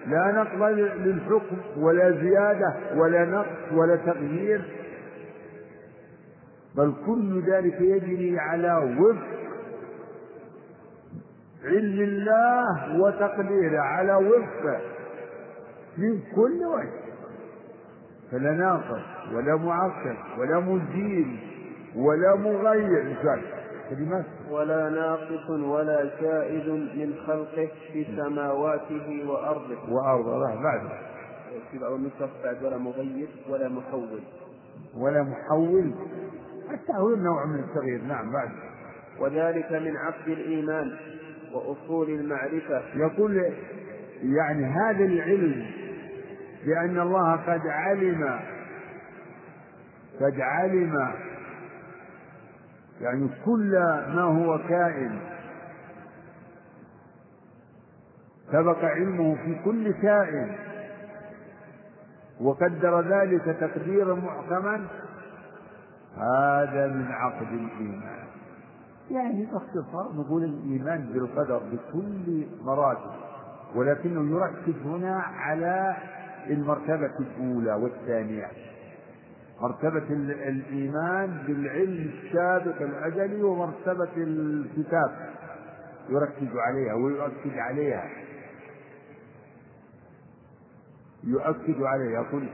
لا نقض للحكم ولا زيادة ولا نقص ولا تغيير. بل كل ذلك يجري على وفق علم الله وتقديره على وفقه من كل وجه. فلا ناقص ولا معقد ولا مزيل ولا مغير. كلمات. ولا ناقص ولا زائد من خلقه في سماواته وأرضه. وأرضه. بعد. في بعض النسخ بعد ولا مغير ولا محول. ولا محول. التأويل نوع من التغيير نعم بعد. وذلك من عقد الإيمان وأصول المعرفة. يقول يعني هذا العلم بأن الله قد علم قد علم يعني كل ما هو كائن. سبق علمه في كل كائن وقدر ذلك تقديرا محكما هذا من عقد الإيمان. يعني باختصار نقول الإيمان بالقدر بكل مراتب ولكنه يركز هنا على المرتبة الأولى والثانية. مرتبة الإيمان بالعلم السابق الأجلي ومرتبة الكتاب يركز عليها ويؤكد عليها. يؤكد عليها يقول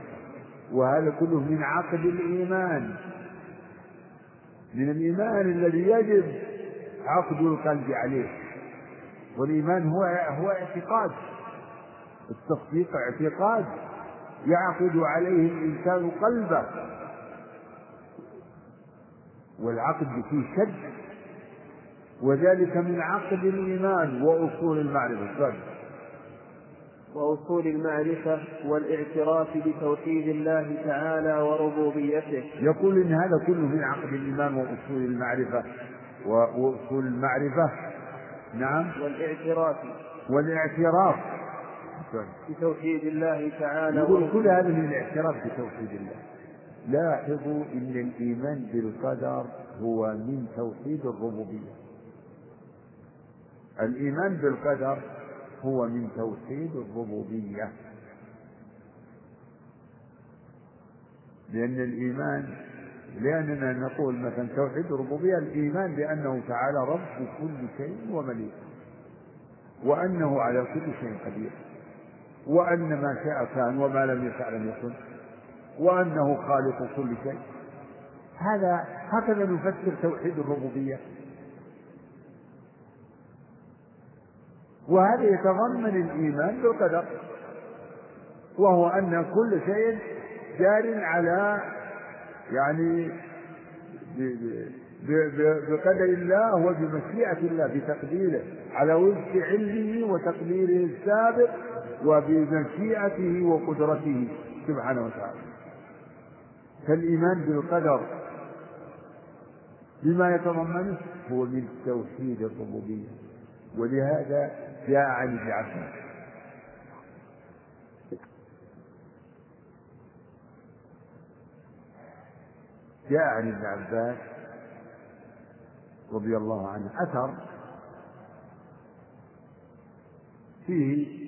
وهذا كله من عقد الإيمان. من الإيمان الذي يجب عقد القلب عليه. والإيمان هو هو اعتقاد. التصديق اعتقاد. يعقد عليه الإنسان قلبه. والعقد فيه شد. وذلك من عقد الإيمان وأصول المعرفة. وأصول المعرفة والاعتراف بتوحيد الله تعالى وربوبيته. يقول إن هذا كله من عقد الإيمان وأصول المعرفة. وأصول المعرفة. نعم. والاعتراف. والاعتراف. بتوحيد الله تعالى يقول كل هذا من الاعتراف بتوحيد الله. لاحظوا إن الإيمان بالقدر هو من توحيد الربوبية. الإيمان بالقدر هو من توحيد الربوبية. لأن الإيمان لأننا نقول مثلا توحيد الربوبية الإيمان بأنه تعالى رب كل شيء ومليك وأنه على كل شيء قدير وأن ما شاء كان وما لم يشاء لم يكن وأنه خالق كل شيء. هذا هكذا نفسر توحيد الربوبية. وهذا يتضمن الإيمان بالقدر وهو أن كل شيء جار على يعني بقدر الله وبمشيئة الله بتقديره على وفق علمه وتقديره السابق وبمشيئته وقدرته سبحانه وتعالى. فالإيمان بالقدر بما يتضمنه هو من توحيد الربوبية ولهذا جاء عن ابن عباس جاء عن ابن عباس رضي الله عنه أثر فيه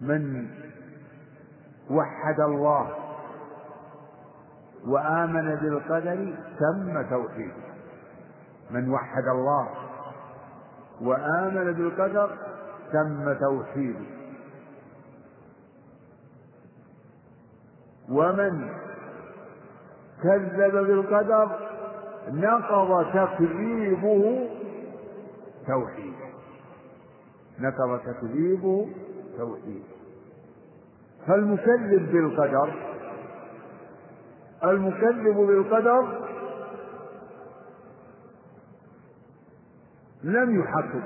من وحد الله وآمن بالقدر تم توحيده. من وحد الله وآمن بالقدر تم توحيده. ومن كذب بالقدر نقض تكذيبه توحيده. نقض تكذيبه توحيده. فالمكذب بالقدر المكذب بالقدر لم يحقق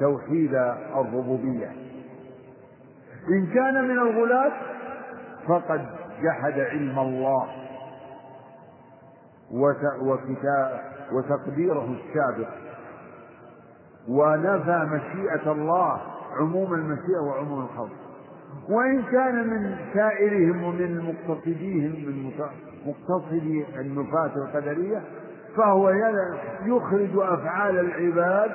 توحيد الربوبية. إن كان من الغلاة فقد جحد علم الله وتقديره السابق ونفى مشيئة الله عموم المشيئة وعموم الخلق. وإن كان من سائرهم ومن مقتصديهم من مقتصدي النفاة القدرية فهو يخرج أفعال العباد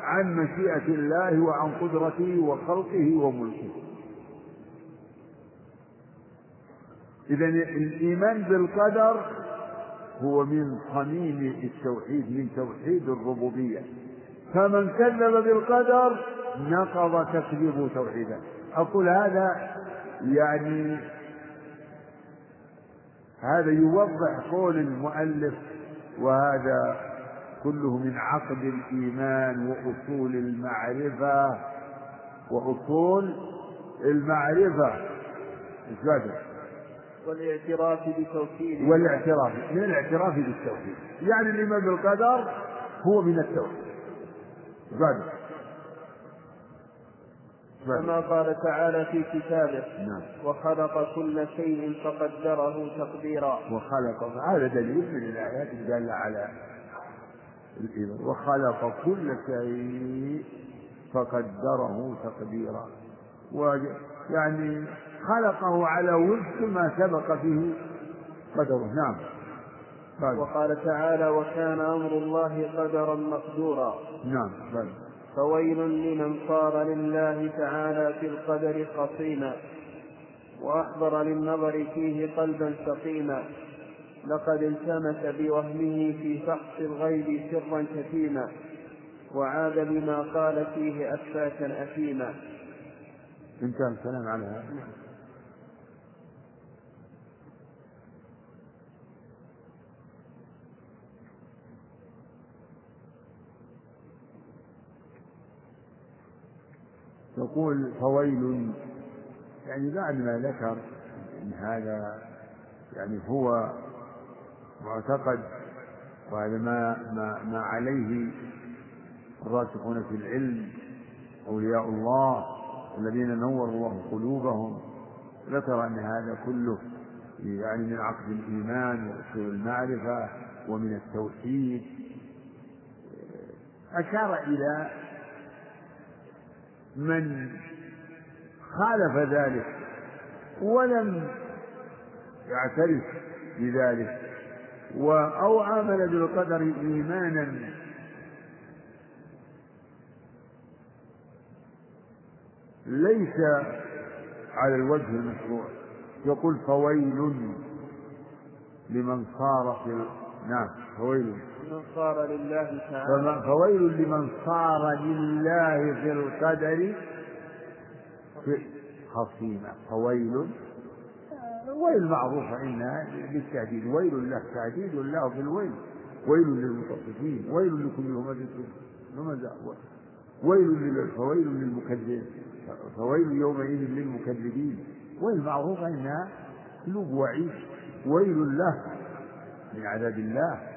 عن مشيئة الله وعن قدرته وخلقه وملكه. إذا الإيمان بالقدر هو من صميم التوحيد من توحيد الربوبية. فمن كذب بالقدر نقض تكذيبه توحيدا أقول هذا يعني هذا يوضح قول المؤلف وهذا كله من عقد الإيمان وأصول المعرفة وأصول المعرفة. إيش والاعتراف بتوحيد والاعتراف من الاعتراف بالتوحيد؟ يعني الإيمان بالقدر هو من التوحيد. بعد كما قال تعالى في كتابه نعم. وخلق كل شيء فقدره تقديرا. وخلق هذا دليل من الآيات الدالة على الإيمان. وخلق كل شيء فقدره تقديرا. يعني خلقه على وفق ما سبق فيه قدره. نعم. وقال تعالى وكان أمر الله قدرا مقدورا. نعم. بل. فويل لمن صار لله تعالى في القدر خصيما وأحضر للنظر فيه قلبا سقيما لقد التمس بوهمه في فحص الغيب سرا كتيما وعاد بما قال فيه أفاكا أثيما. انتهى الكلام على يقول فويل. يعني بعد ما ذكر إن هذا يعني هو معتقد وهذا ما ما ما عليه الراسخون في العلم أولياء الله الذين نور الله قلوبهم ذكر أن هذا كله يعني من عقد الإيمان وأصول المعرفة ومن التوحيد. أشار إلى من خالف ذلك ولم يعترف بذلك أو آمن بالقدر إيمانا ليس على الوجه المشروع. يقول فويل لمن صار في نعم فويل. من صار لله تعالى. فويل لمن صار لله في القدر خصيما فويل. ويل معروفة إنها بالتهديد ويل له تهديد له بالويل ويل للمطففين. ويل لكل همزة همزة ويل فويل للمكذبين. فويل يومئذ للمكذبين. ويل معروفة إنها قلوب وعيد ويل له من عذاب الله.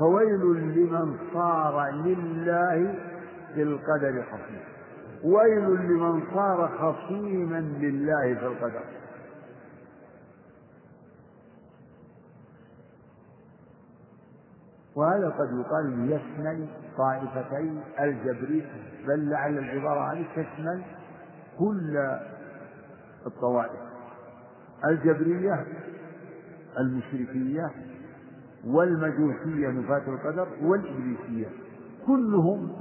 فويل لمن صار لله في القدر خصيما ويل لمن صار خصيما لله في القدر. وهذا قد يقال يشمل طائفتي الجبري بل لعل العبارة هذه تشمل كل الطوائف. الجبرية المشركية والمجوسية نفاة القدر والإبليسية. كلهم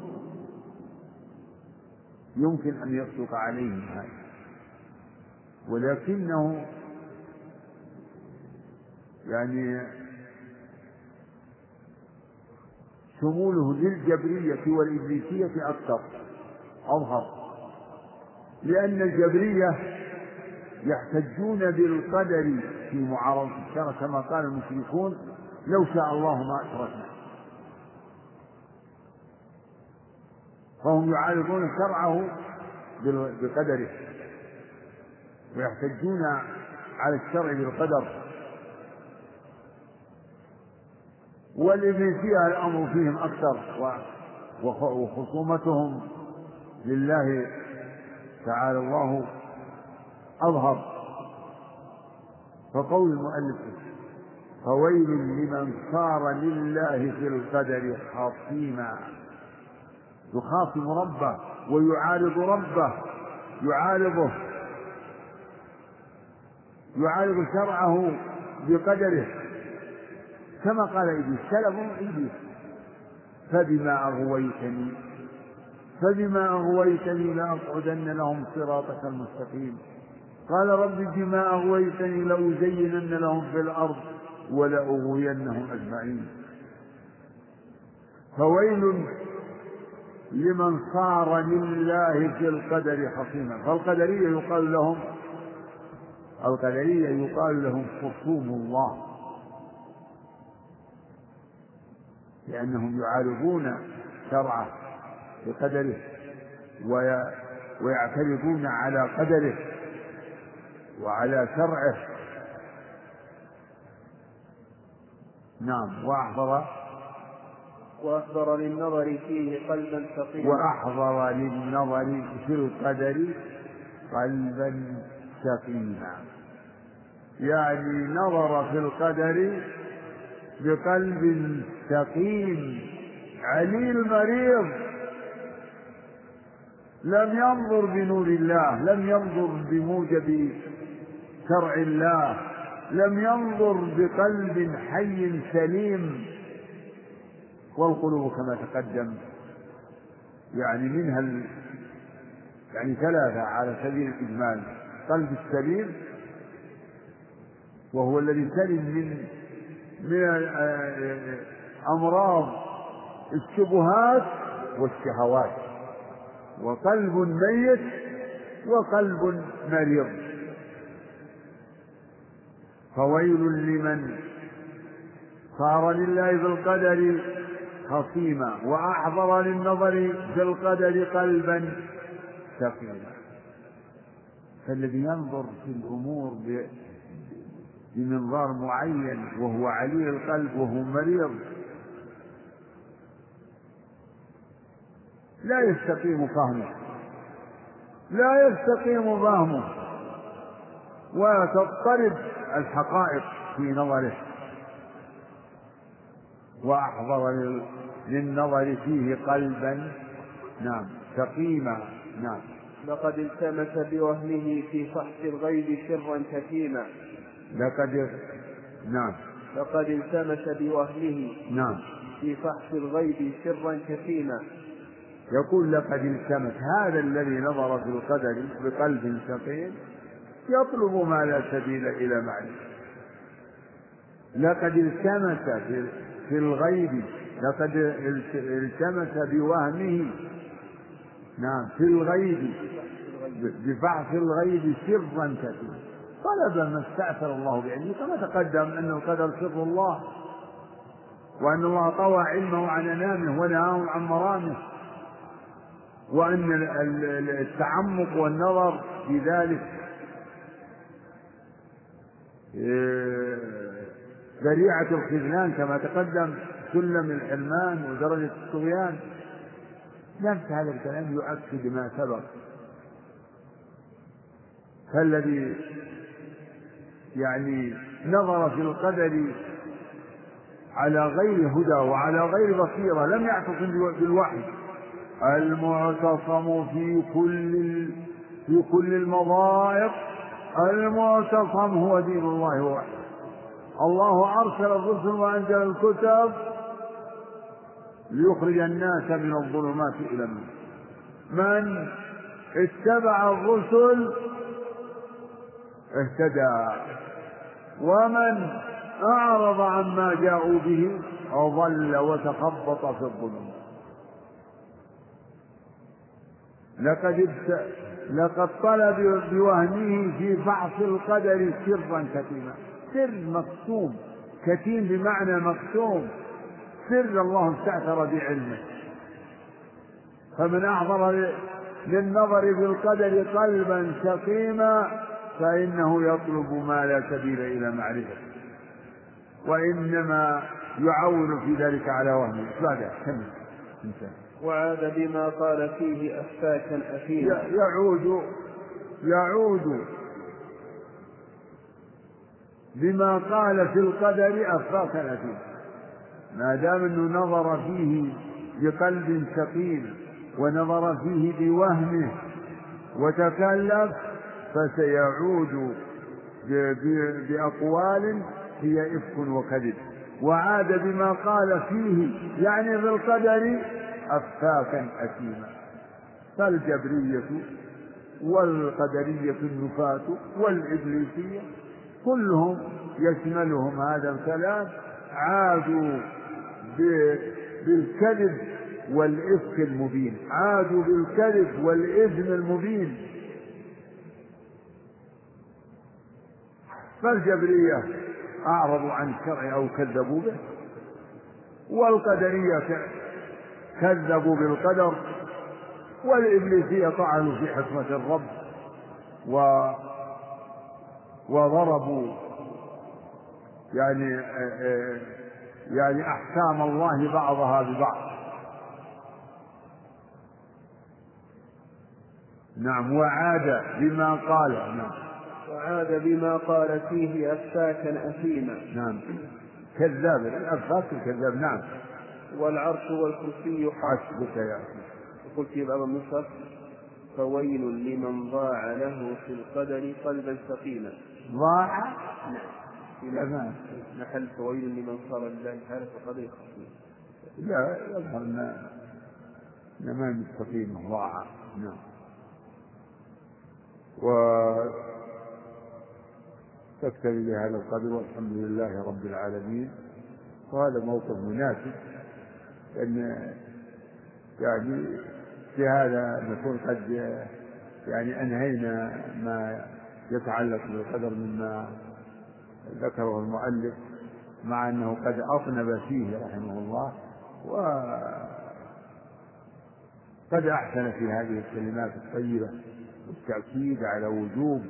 يمكن أن يصدق عليهم هذا ولكنه يعني شموله للجبرية والإبليسية أكثر أظهر. لأن الجبرية يحتجون بالقدر في معارضة الشرع كما قال المشركون لو شاء الله ما أشركنا. فهم يعارضون شرعه بقدره. ويحتجون على الشرع بالقدر. والابن فيها الأمر فيهم أكثر وخصومتهم لله تعالى الله أظهر. فقول المؤلف فويل لمن صار لله في القدر خصيما يخاصم ربه ويعارض ربه يعارضه يعارض شرعه بقدره. كما قال إبليس سلبه إبليس فبما أغويتني فبما أغويتني لأقعدن لهم صراطك المستقيم. قال رب بما أغويتني لأزينن لهم في الأرض. ولأغوينهم أجمعين. فويل لمن صار لله في القدر خصيما فالقدرية يقال لهم القدرية يقال لهم خصوم الله. لأنهم يعارضون شرعه بقدره ويعترضون على قدره وعلى شرعه نعم وأحضر. وأحضر للنظر فيه قلبا سقيما وأحضر للنظر في القدر قلبا سقيما يعني نظر في القدر بقلب سقيم عليل مريض. لم ينظر بنور الله لم ينظر بموجب شرع الله. لم ينظر بقلب حي سليم والقلوب كما تقدم. يعني منها ال... يعني ثلاثة على سبيل الإجمال. قلب السليم وهو الذي سلم من من أمراض الشبهات والشهوات. وقلب ميت وقلب مريض. فويل لمن صار لله بالقدر خصيما وأحضر للنظر في القدر قلبا سقيما فالذي ينظر في الأمور بمنظار معين وهو علي القلب وهو مريض لا يستقيم فهمه لا يستقيم فهمه. وتضطرب الحقائق في نظره. وأحضر للنظر فيه قلبا نعم سقيما نعم. لقد التمس بوهمه في فحص الغيب سرا كتيما لقد نعم. لقد التمس بوهمه نعم. في فحص الغيب سرا كتيما يقول لقد التمس هذا الذي نظر في القدر بقلب سقيم يطلب ما لا سبيل إلى معرفة لقد التمس في الغيب لقد التمس بوهمه. نعم في الغيب ببعث الغيب سرا كثيرا. طلب ما استأثر الله بعلمه. كما تقدم أن القدر سر الله وأن الله طوى علمه عن أنامه ونهاه عن مرامه. وأن التعمق والنظر في ذلك ذريعة الخذلان كما تقدم سلم الحرمان ودرجة الطغيان نفس هذا الكلام يؤكد ما سبق. فالذي يعني نظر في القدر على غير هدى وعلى غير بصيرة لم يعتصم بالوحي. المعتصم في كل في كل المضائق المعتصم هو دين الله وحده. الله أرسل الرسل وأنزل الكتب ليخرج الناس من الظلمات إلى النور. من اتبع الرسل اهتدى. ومن أعرض عما جاءوا به أضل وتخبط في الظلم لقد لقد طلب بوهمه في فحص القدر سرا كتيما سر مكتوم كتيم بمعنى مكتوم سر الله استأثر بعلمه. فمن أحضر للنظر في القدر قلبا سقيما فإنه يطلب ما لا سبيل إلى معرفته وإنما يعول في ذلك على وهمه. بعد كمل وعاد بما قال فيه أفاكا أثيما. يعود يعود بما قال في القدر أفاكا أثيما. ما دام أنه نظر فيه بقلب سقيم ونظر فيه بوهمه وتكلف فسيعود بأقوال هي إفك وكذب. وعاد بما قال فيه يعني بالقدر أفاكا أثيما فالجبرية والقدرية النفاة والإبليسية كلهم يشملهم هذا الكلام عادوا بالكذب والإفك المبين عادوا بالكذب والإثم المبين. فالجبرية أعرضوا عن الشرع أو كذبوا به والقدرية كذبوا بالقدر والإبليسية طعنوا في حكمة الرب و وضربوا يعني يعني أحكام الله بعضها ببعض. نعم وعاد بما قال نعم. وعاد بما قال فيه أفاكا أثيما. نعم. كذاب الأفاك الكذاب نعم. والعرش والكرسي حسبك يا أخي. يقول في بعض النسخ فويل لمن ضاع له في القدر قلبا سقيما ضاع؟ نعم محل فويل لمن صار لله تعالى في قدر خصيم لا يظهر إن ما مستقيم ضاع. نعم. و تكتفي بهذا القدر والحمد لله رب العالمين. وهذا موقف مناسب. لأن يعني في هذا نكون قد يعني أنهينا ما يتعلق بالقدر مما ذكره المؤلف مع أنه قد أطنب فيه رحمه الله وقد أحسن في هذه الكلمات الطيبة والتأكيد على وجوب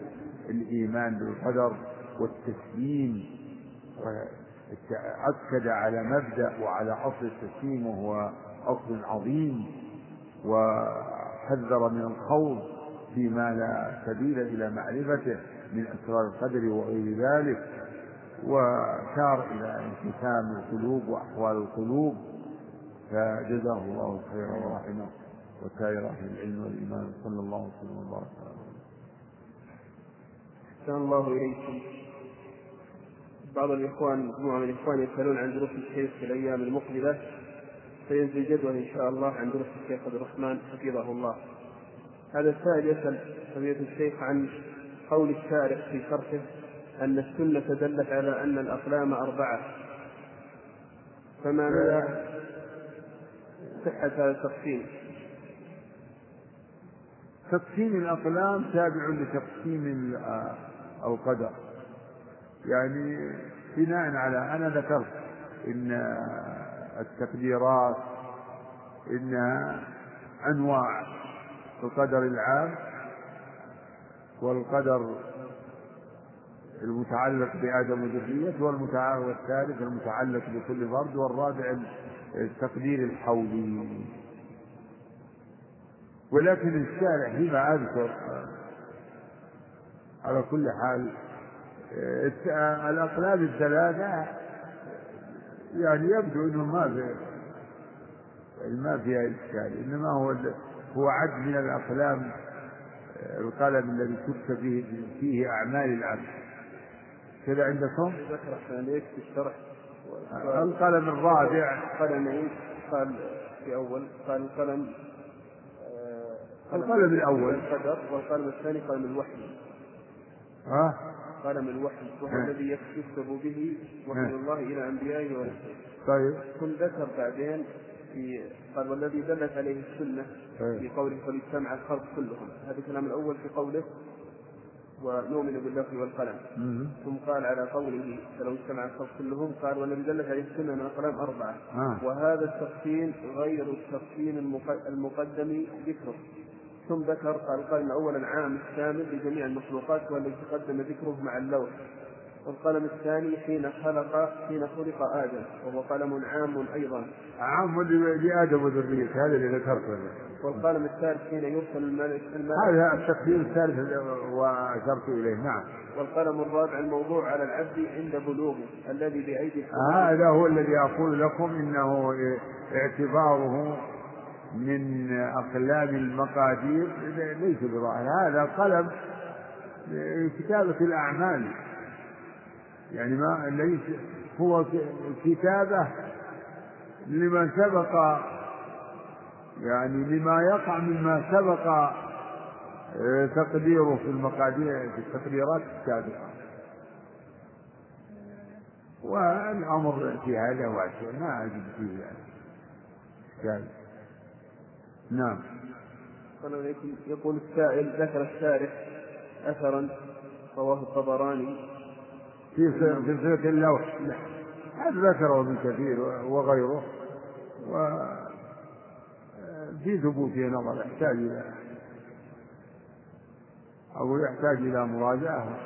الإيمان بالقدر والتسليم أكد على مبدأ وعلى أصل التسليم وهو أصل عظيم وحذر من الخوض فيما لا سبيل إلى معرفته من أسرار القدر وغير ذلك وشار إلى انقسام القلوب وأحوال القلوب فجزاه الله خيرا ورحمه وسائر أهل العلم والإيمان صلى الله وسلم وبارك على أحسن الله إليكم. بعض الإخوان مجموعة من الإخوان يسألون عن دروس الشيخ في الأيام المقبلة سينزل جدول إن شاء الله عن دروس الشيخ عبد الرحمن حفظه الله. هذا السائل يسأل فضيلة الشيخ عن قول الشارع في شرحه أن السنة دلت على أن الأقلام أربعة. فما مدى صحة هذا التقسيم؟ تقسيم الأقلام تابع لتقسيم القدر يعني بناء على أنا ذكرت إن التقديرات إنها أنواع القدر العام والقدر المتعلق بآدم وذريته والمتعلق والثالث المتعلق بكل فرد والرابع التقدير الحولي. ولكن الشارع فيما أذكر على كل حال الأقلام الثلاثة يعني يبدو أنه ما في ما فيها إشكال إنما هو هو عد من الأقلام القلم الذي كتب فيه فيه أعمال العبد. كذا عندكم؟ ذكر عليك في الشرح القلم الرابع قلمين قال في أول قال القلم آه، القلم الأول. القدر والقلم الثاني قلم الوحي. ها؟ قلم الوحي؟ وهو الذي يكتب به وحي الله إلى أنبيائه ورسله طيب. ثم ذكر بعدين في قال والذي دلت عليه السنة طيب. في قوله فليجتمع الخلق كلهم. هذا الكلام الأول في قوله ونؤمن باللفظ والقلم. ثم قال على قوله فلو اجتمع الخلق كلهم قال والذي دلت عليه السنة من القلم أربعة. آه. وهذا التقسيم غير التقسيم المقدم ذكره. ثم ذكر قال القلم الأول العام الشامل لجميع المخلوقات والذي تقدم ذكره مع اللوح. والقلم الثاني حين خلق حين خلق آدم وهو قلم عام أيضا. عام لادم وذريته هذا اللي ذكرته والقلم الثالث حين يرسل الملك هذا التقدير الثالث وأشرت إليه نعم. والقلم الرابع الموضوع على العبد عند بلوغه الذي بأيدي هذا هو الذي أقول لكم إنه اعتباره من أقلام المقادير ليس بظاهر. هذا قلم كتابة الأعمال. يعني ما ليس هو كتابة لمن سبق يعني لما يقع مما سبق آه، تقديره في المقادير في التقديرات السابقة. والأمر في هذا واسع ما أجد فيه يعني. نعم. يقول السائل ذكر الشارح أثرا رواه الطبراني. في في صفة اللوح. هذا ذكره ابن كثير وغيره. و في ثبوته نظر يحتاج إلى أو يحتاج إلى مراجعة.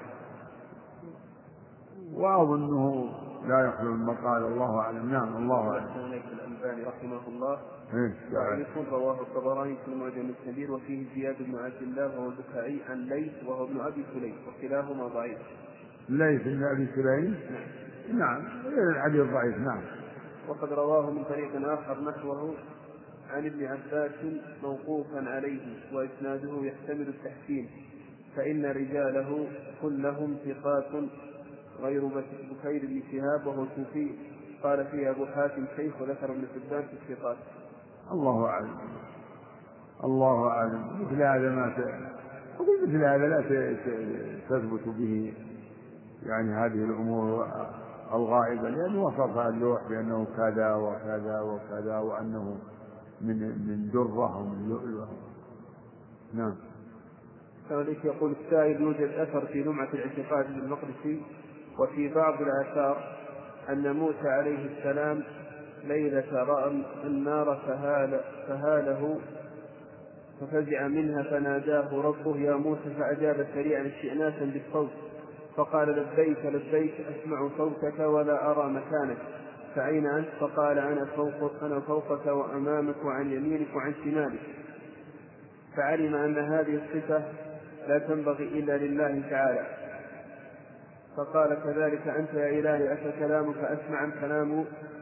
وأظنه لا يخلو المقال الله أعلم. نعم الله أعلم. رحمه الله. إيه. يقول رواه الطبراني في المعجم الكبير وفيه زياد بن عبد الله وهو البكائي عن ليث وهو ابن أبي سليم وكلاهما ضعيف. ليث بن أبي سليم؟ نعم. الحديث ضعيف نعم. وقد رواه من طريق آخر نحوه عن ابن عباس موقوفا عليه وإسناده يحتمل التحسين. فإن رجاله كلهم ثقات غير بكير بن شهاب وهو صوفي قال فيه أبو حاتم شيخ وذكر ابن حبان في الثقات. الله أعلم. الله أعلم. مثل هذا ما مثل هذا لا تثبت به يعني هذه الأمور الغائبة لأنه وصف اللوح بأنه كذا وكذا وكذا وأنه من من درة ومن لؤلؤة. نعم. كذلك يقول السائل يوجد أثر في لمعة الاعتقاد للمقدسي وفي بعض الآثار أن موسى عليه السلام ليلة رأى النار فهال فهاله ففزع منها فناداه ربه يا موسى فأجاب سريعا استئناسا بالصوت فقال لبيك لبيك أسمع صوتك ولا أرى مكانك فأين أنت؟ فقال أنا فوق أنا فوقك وأمامك وعن يمينك وعن شمالك فعلم أن هذه الصفة لا تنبغي إلا لله تعالى فقال كذلك أنت يا إلهي أفكلامك أسمع أم كلام رسولك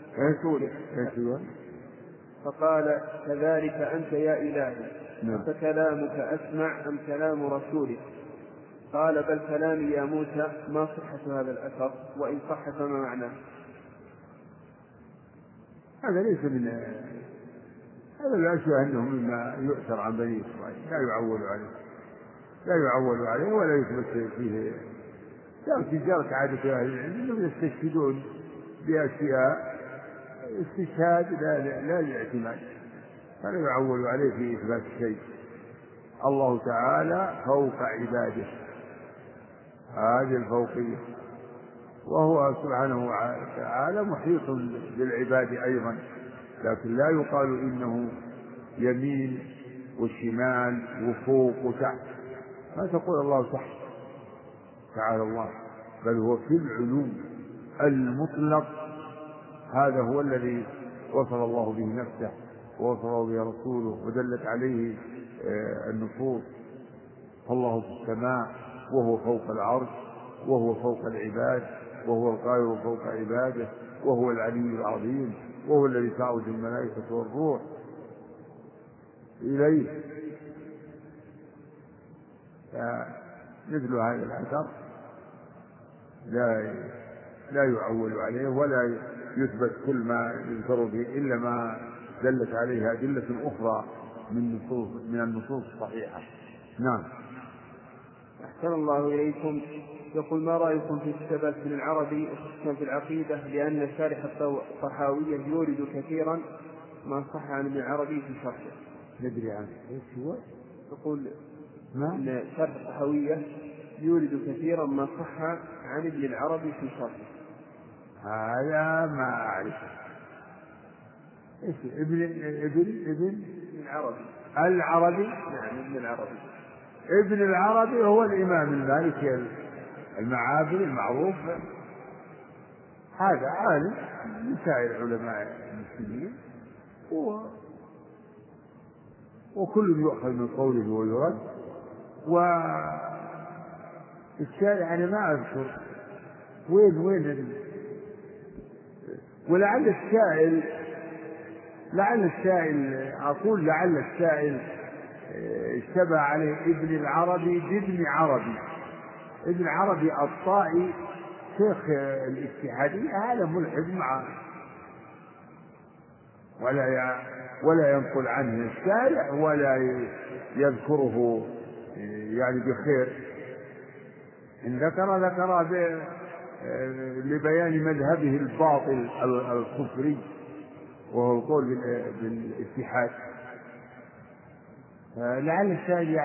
فقال كذلك أنت يا إلهي. نعم. أفكلامك أسمع أم كلام رسولك؟ قال بل كلامي يا موسى ما صحة هذا الأثر وإن صح فما معناه؟ هذا ليس من هذا لا أشبه أنه مما يؤثر عن بني إسرائيل. لا يعول عليه. لا يعول عليه ولا يثبت فيه. لكن جرت عادة أهل العلم أنهم يستشهدون بأشياء استشهاد لا لا للاعتماد فلا يعول عليه في إثبات شيء. الله تعالى فوق عباده. هذه الفوقية. وهو سبحانه وتعالى محيط بالعباد أيضا. لكن لا يقال إنه يمين وشمال وفوق وتحت. ما تقول الله تحت؟ تعالى الله. بل هو في العلو المطلق هذا هو الذي وصف الله به نفسه ووصفه به رسوله ودلت عليه آه، النصوص. فالله في السماء وهو فوق العرش وهو فوق العباد وهو القاهر فوق عباده وهو العلي العظيم وهو الذي تعرج الملائكة والروح إليه. مثل هذا الأثر لا لا يعول عليه ولا يثبت كل ما يذكر به إلا ما دلت عليه أدلة أخرى من نصوص من النصوص الصحيحة نعم أحسن الله إليكم يقول ما رأيكم في الثبت من العربي خصوصا في العقيدة لأن شارح الطحاوية يورد كثيرا ما صح عن ابن العربي في شرحه. ندري عنه إيش هو؟ يقول ما؟ أن شرح الطحاوية يورد كثيرا ما صح عن ابن العربي في شرحه. هذا ما أعرفه. إيش ابن ابن ابن العربي. العربي؟ نعم ابن العربي. ابن العربي هو الإمام المالكي المعابر المعروف هذا عالم من سائر علماء المسلمين و وكل يؤخذ من قوله ويرد و الشارع أنا ما أذكر وين وين ولعل السائل لعل السائل أقول لعل السائل اشتبه عليه ابن العربي بابن عربي. ابن عربي الطائي شيخ الاتحادية هذا ملحد مع ولا ولا ينقل عنه الشارع ولا يذكره يعني بخير. إن ذكر ذكر لبيان مذهبه الباطل الكفري وهو القول بالاتحاد. لعل السائل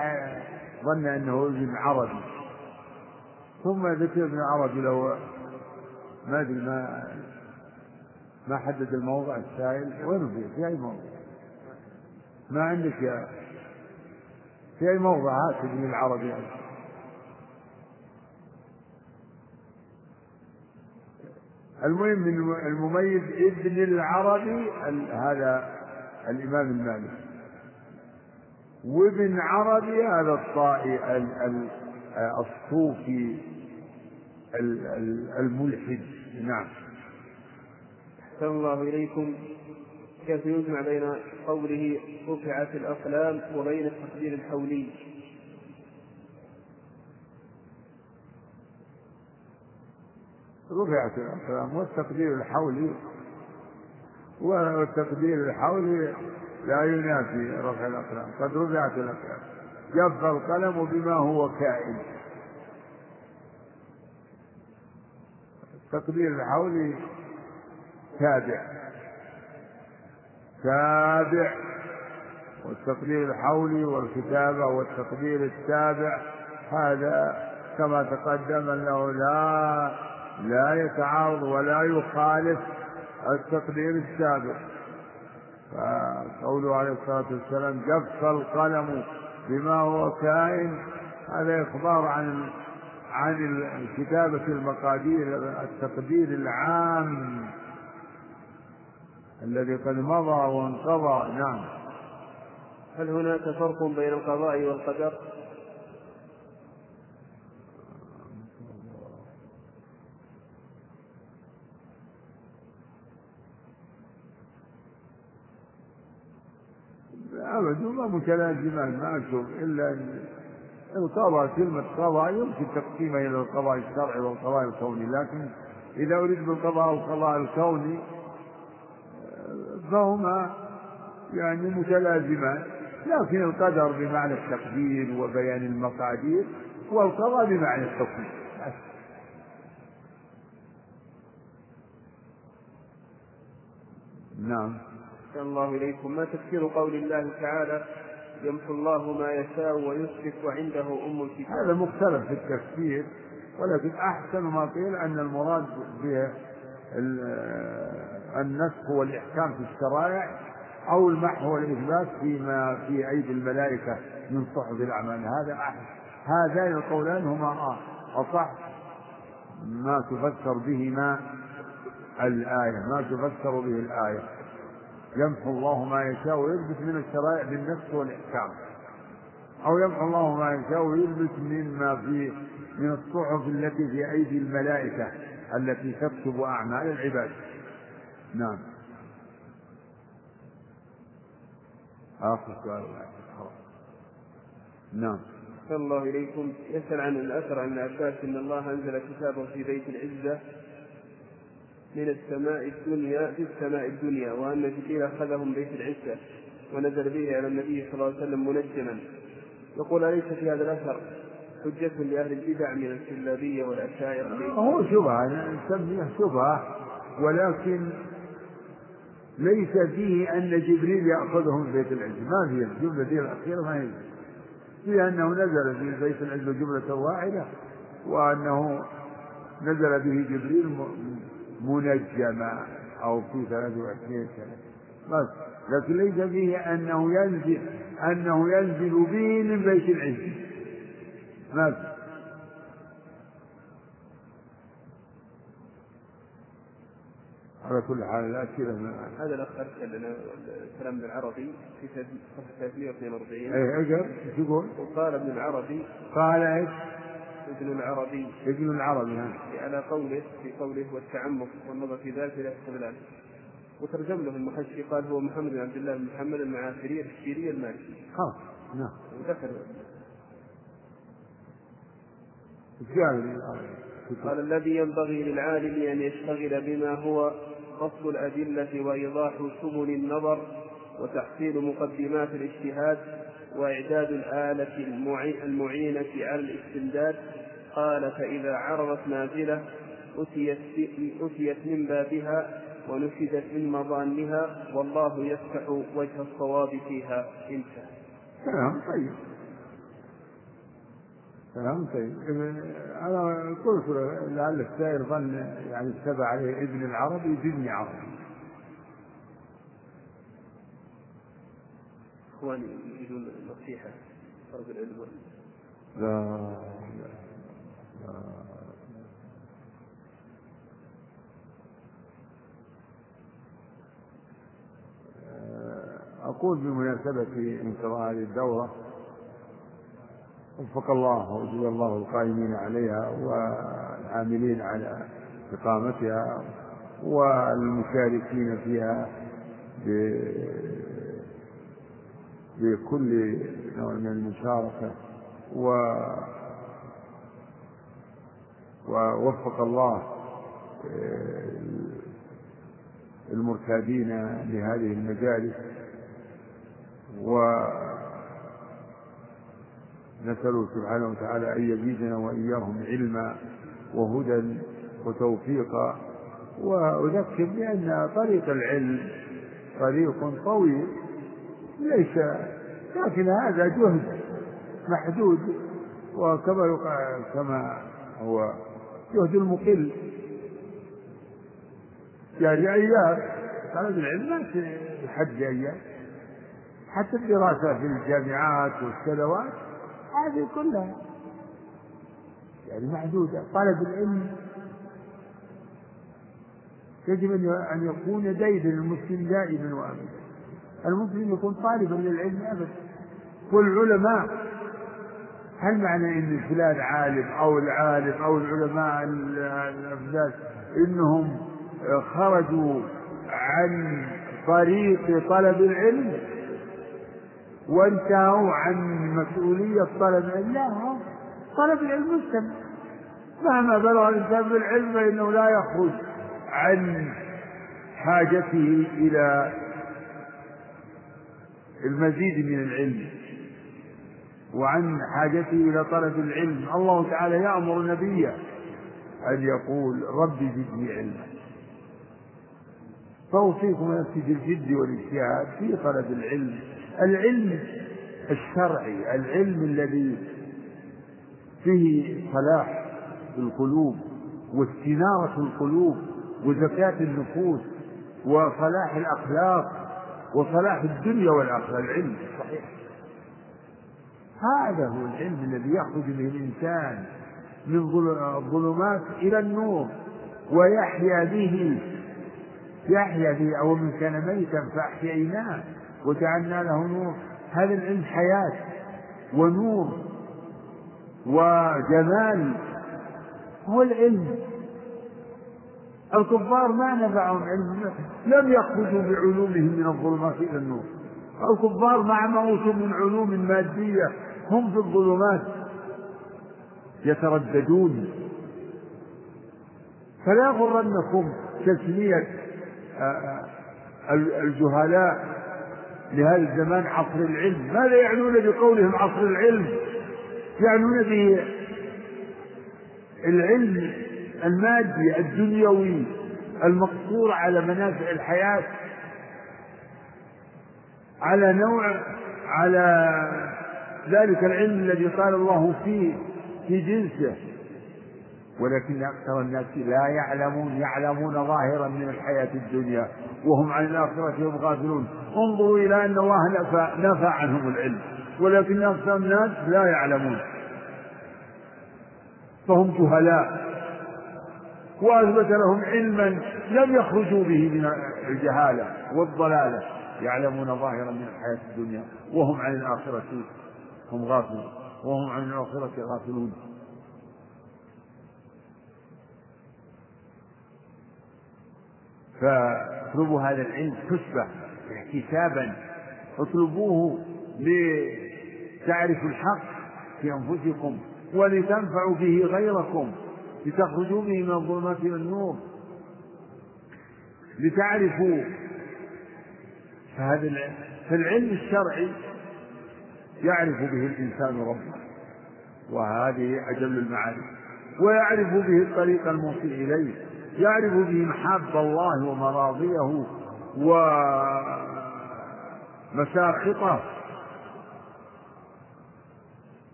ظن أنه ابن عربي. ثم ذكر ابن عربي لو ما أدري ما ما حدد الموضع السائل. وين في في أي موضع؟ ما عندك يا في أي موضع هات ابن العربي؟ المهم المميز ابن العربي هذا الإمام المالكي. وابن عربي هذا الطائي الصوفي الملحد. نعم. أحسن الله إليكم. كيف يجمع بين قوله رفعت الأقلام وبين التقدير الحولي؟ رفعت الأقلام والتقدير الحولي والتقدير الحولي لا ينافي رفع الأقلام قد رفعت الأقلام. جف القلم بما هو كائن. التقدير الحولي تابع. تابع. والتقدير الحولي والكتابة والتقدير التابع هذا كما تقدم أنه لا لا يتعارض ولا يخالف التقدير السابق. فقوله عليه الصلاة والسلام جف القلم بما هو كائن هذا إخبار عن عن كتابة المقادير التقدير العام الذي قد مضى وانقضى. نعم. هل هناك فرق بين القضاء والقدر؟ أبدا ما متلازمان ما أشوف إلا القضاء كلمة قضاء يمكن تقسيمها إلى القضاء الشرعي والقضاء الكوني لكن إذا أريد بالقضاء والقضاء الكوني فهما يعني متلازمان لكن القدر بمعنى التقدير وبيان المقادير والقضاء بمعنى الحكم نعم. أحسن الله إليكم. ما تفسير قول الله تعالى؟ يمحو الله ما يشاء ويثبت وعنده أم الكتاب. هذا مختلف في التفسير ولكن أحسن ما قيل أن المراد به النسخ والإحكام في الشرائع أو المحو والإثبات فيما في أيدي الملائكة من صحف الأعمال. هذا أحسن. هذان القولان هما أصح ما تفسر بهما الآية ما تفسر به الآية. يمحو الله ما يشاء ويثبت من الشرائع بالنفس والإحكام. أو يمحو الله ما يشاء ويثبت مما في من الصحف التي في أيدي الملائكة التي تكتب أعمال العباد. نعم. آخر سؤال. نعم. أحسن الله إليكم. يسأل عن الأثر عن العباس أن الله أنزل كتابه في بيت العزة من السماء الدنيا في السماء الدنيا وأن جبريل أخذه من بيت العزة ونزل به على النبي صلى الله عليه وسلم منجما. يقول أليس في هذا الأثر حجة لأهل البدع من الكلابية والأشاعرة؟ هو شبهة نسميه شبهة ولكن ليس فيه أن جبريل يأخذه من بيت العز ما فيه الجملة دي الأخيرة؟ ما هي. فيه أنه نزل في بيت العز جملة واحدة وأنه نزل به جبريل منجما أو في 23 سنة. بس. لكن ليس فيه أنه ينزل أنه ينزل به من بيت العز في على كل حال الأسئلة هذا الأخ أرسل لنا كلام بالعربي في صفحة 342 أي أجل شو يقول؟ وقال ابن العربي قال إيش؟ ابن العربي. ابن العربي ها على قوله في قوله والتعمق والنظر في ذلك لا يستغلال وترجم له المحشي قال هو محمد بن عبد الله بن محمد المعافري الشيري المالكي. خلاص نعم. وذكر. قال الذي ينبغي للعالم أن يشتغل بما هو فصل الأدلة وإيضاح سبل النظر وتحصيل مقدمات الاجتهاد وإعداد الآلة المعينة على الاستمداد قال فإذا عرضت نازلة أتيت, أتيت من بابها ونفذت من مظانها والله يفتح وجه الصواب فيها انتهى. كلام طيب. كلام طيب. أنا قلت لعل السائر ظن يعني اتبع عليه ابن العربي بابن عربي. إخواني يريدون نصيحة طلب العلم. لا لا. أقول بمناسبة انقضاء هذه الدورة وفق الله وجزا الله القائمين عليها والعاملين على إقامتها والمشاركين فيها بكل نوع من المشاركة و ووفق الله آه، المرتادين لهذه المجالس. ونسأله سبحانه وتعالى أن يزيدنا وإياهم علما وهدى وتوفيقا وأذكر بأن طريق العلم طريق طويل. ليس لكن هذا جهد محدود وكما كما هو جهد المقل يعني أيام طلب العلم ما حد أيام. حتى الدراسة في الجامعات والسنوات هذه كلها يعني محدودة. طلب العلم يجب أن يكون ديدا المسلم دائما وأبدا. المسلم يكون طالبا للعلم أبدا. والعلماء هل معنى إن فلان عالم أو العالم أو العلماء الأفذاذ إنهم خرجوا عن طريق طلب العلم؟ وانتهوا عن مسؤولية طلب العلم؟ لا طلب العلم مستمر. مهما بلغ الإنسان بالعلم فإنه لا يخرج عن حاجته إلى المزيد من العلم وعن حاجته إلى طلب العلم. الله تعالى يأمر نبيه أن يقول رب زدني علما. فأوصيكم نفسي بالجد والاجتهاد في طلب العلم. العلم الشرعي العلم الذي فيه صلاح القلوب واستنارة القلوب وزكاة النفوس وصلاح الأخلاق. وصلاح الدنيا والآخرة العلم الصحيح هذا هو العلم الذي يخرج به الإنسان من الظلمات إلى النور ويحيا به يحيا به أو من كان ميتا فأحييناه وجعلنا له نور. هذا العلم حياة ونور وجمال. هو العلم. الكفار ما نفعهم علم لم يخرجوا بعلومهم من الظلمات إلى النور. الكفار ما أوتوا من علوم مادية هم في الظلمات يترددون. فلا يغرنكم تسمية آه، آه، الجهلاء لهذا الزمان عصر العلم. ماذا يعنون بقولهم عصر العلم؟ يعنون به العلم المادي الدنيوي المقصور على منافع الحياة على نوع على ذلك العلم الذي قال الله فيه في جنسه. ولكن أكثر الناس لا يعلمون يعلمون ظاهرا من الحياة الدنيا وهم عن الآخرة هم غافلون. انظروا إلى أن الله نفى, نفى عنهم العلم ولكن أكثر الناس لا يعلمون. فهم جهلاء. وأثبت لهم علما لم يخرجوا به من الجهالة والضلالة. يعلمون ظاهرا من الحياة الدنيا وهم عن الآخرة هم غافلون وهم عن الآخرة غافلون. فاطلبوا هذا العلم حسبة احتسابا. اطلبوه لتعرفوا الحق في أنفسكم ولتنفعوا به غيركم. لتخرجوا به من الظلمات إلى النور. لتعرفوا. فهذا فالعلم الشرعي يعرف به الإنسان ربه وهذه أجل المعارف ويعرف به الطريق الموصل إليه. يعرف به محاب الله ومراضيه ومساخطه.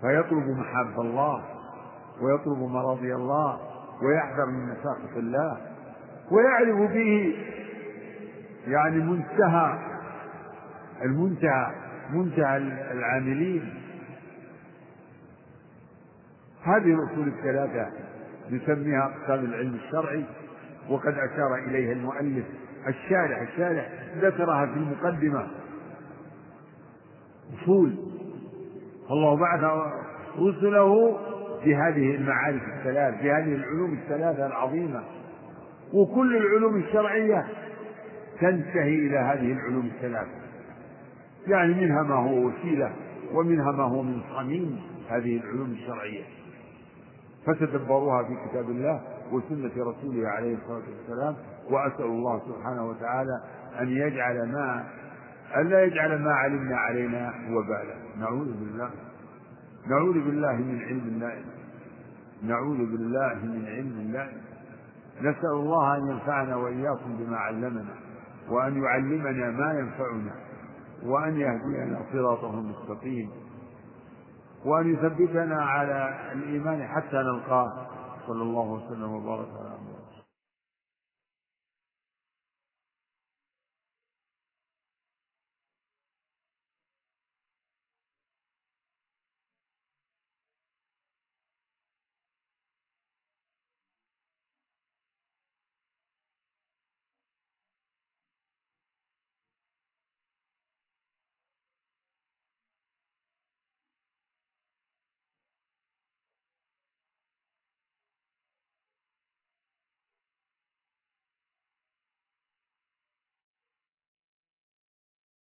فيطلب محاب الله. ويطلب مراضي الله ويحذر من مساخط الله ويعرف به يعني منتهى المنتهى منتهى العاملين. هذه الأصول الثلاثة نسميها أقسام العلم الشرعي وقد أشار إليها المؤلف الشارح. الشارح ذكرها في المقدمة. أصول. فالله بعث رسله بهذه المعارف الثلاث بهذه العلوم الثلاثة العظيمة. وكل العلوم الشرعية تنتهي إلى هذه العلوم الثلاثة. يعني منها ما هو وسيلة ومنها ما هو من صميم هذه العلوم الشرعية. فتدبروها في كتاب الله وسنة رسوله عليه الصلاة والسلام وأسأل الله سبحانه وتعالى أن يجعل ما أن لا يجعل ما علمنا علينا وبالا نعوذ بالله. نعوذ بالله من علم نائم نعوذ بالله من علم نائم نسأل الله أن ينفعنا وإياكم بما علمنا وأن يعلمنا ما ينفعنا وأن يهدينا صراطه المستقيم وأن يثبتنا على الإيمان حتى نلقاه. صلى الله وسلم وبارك على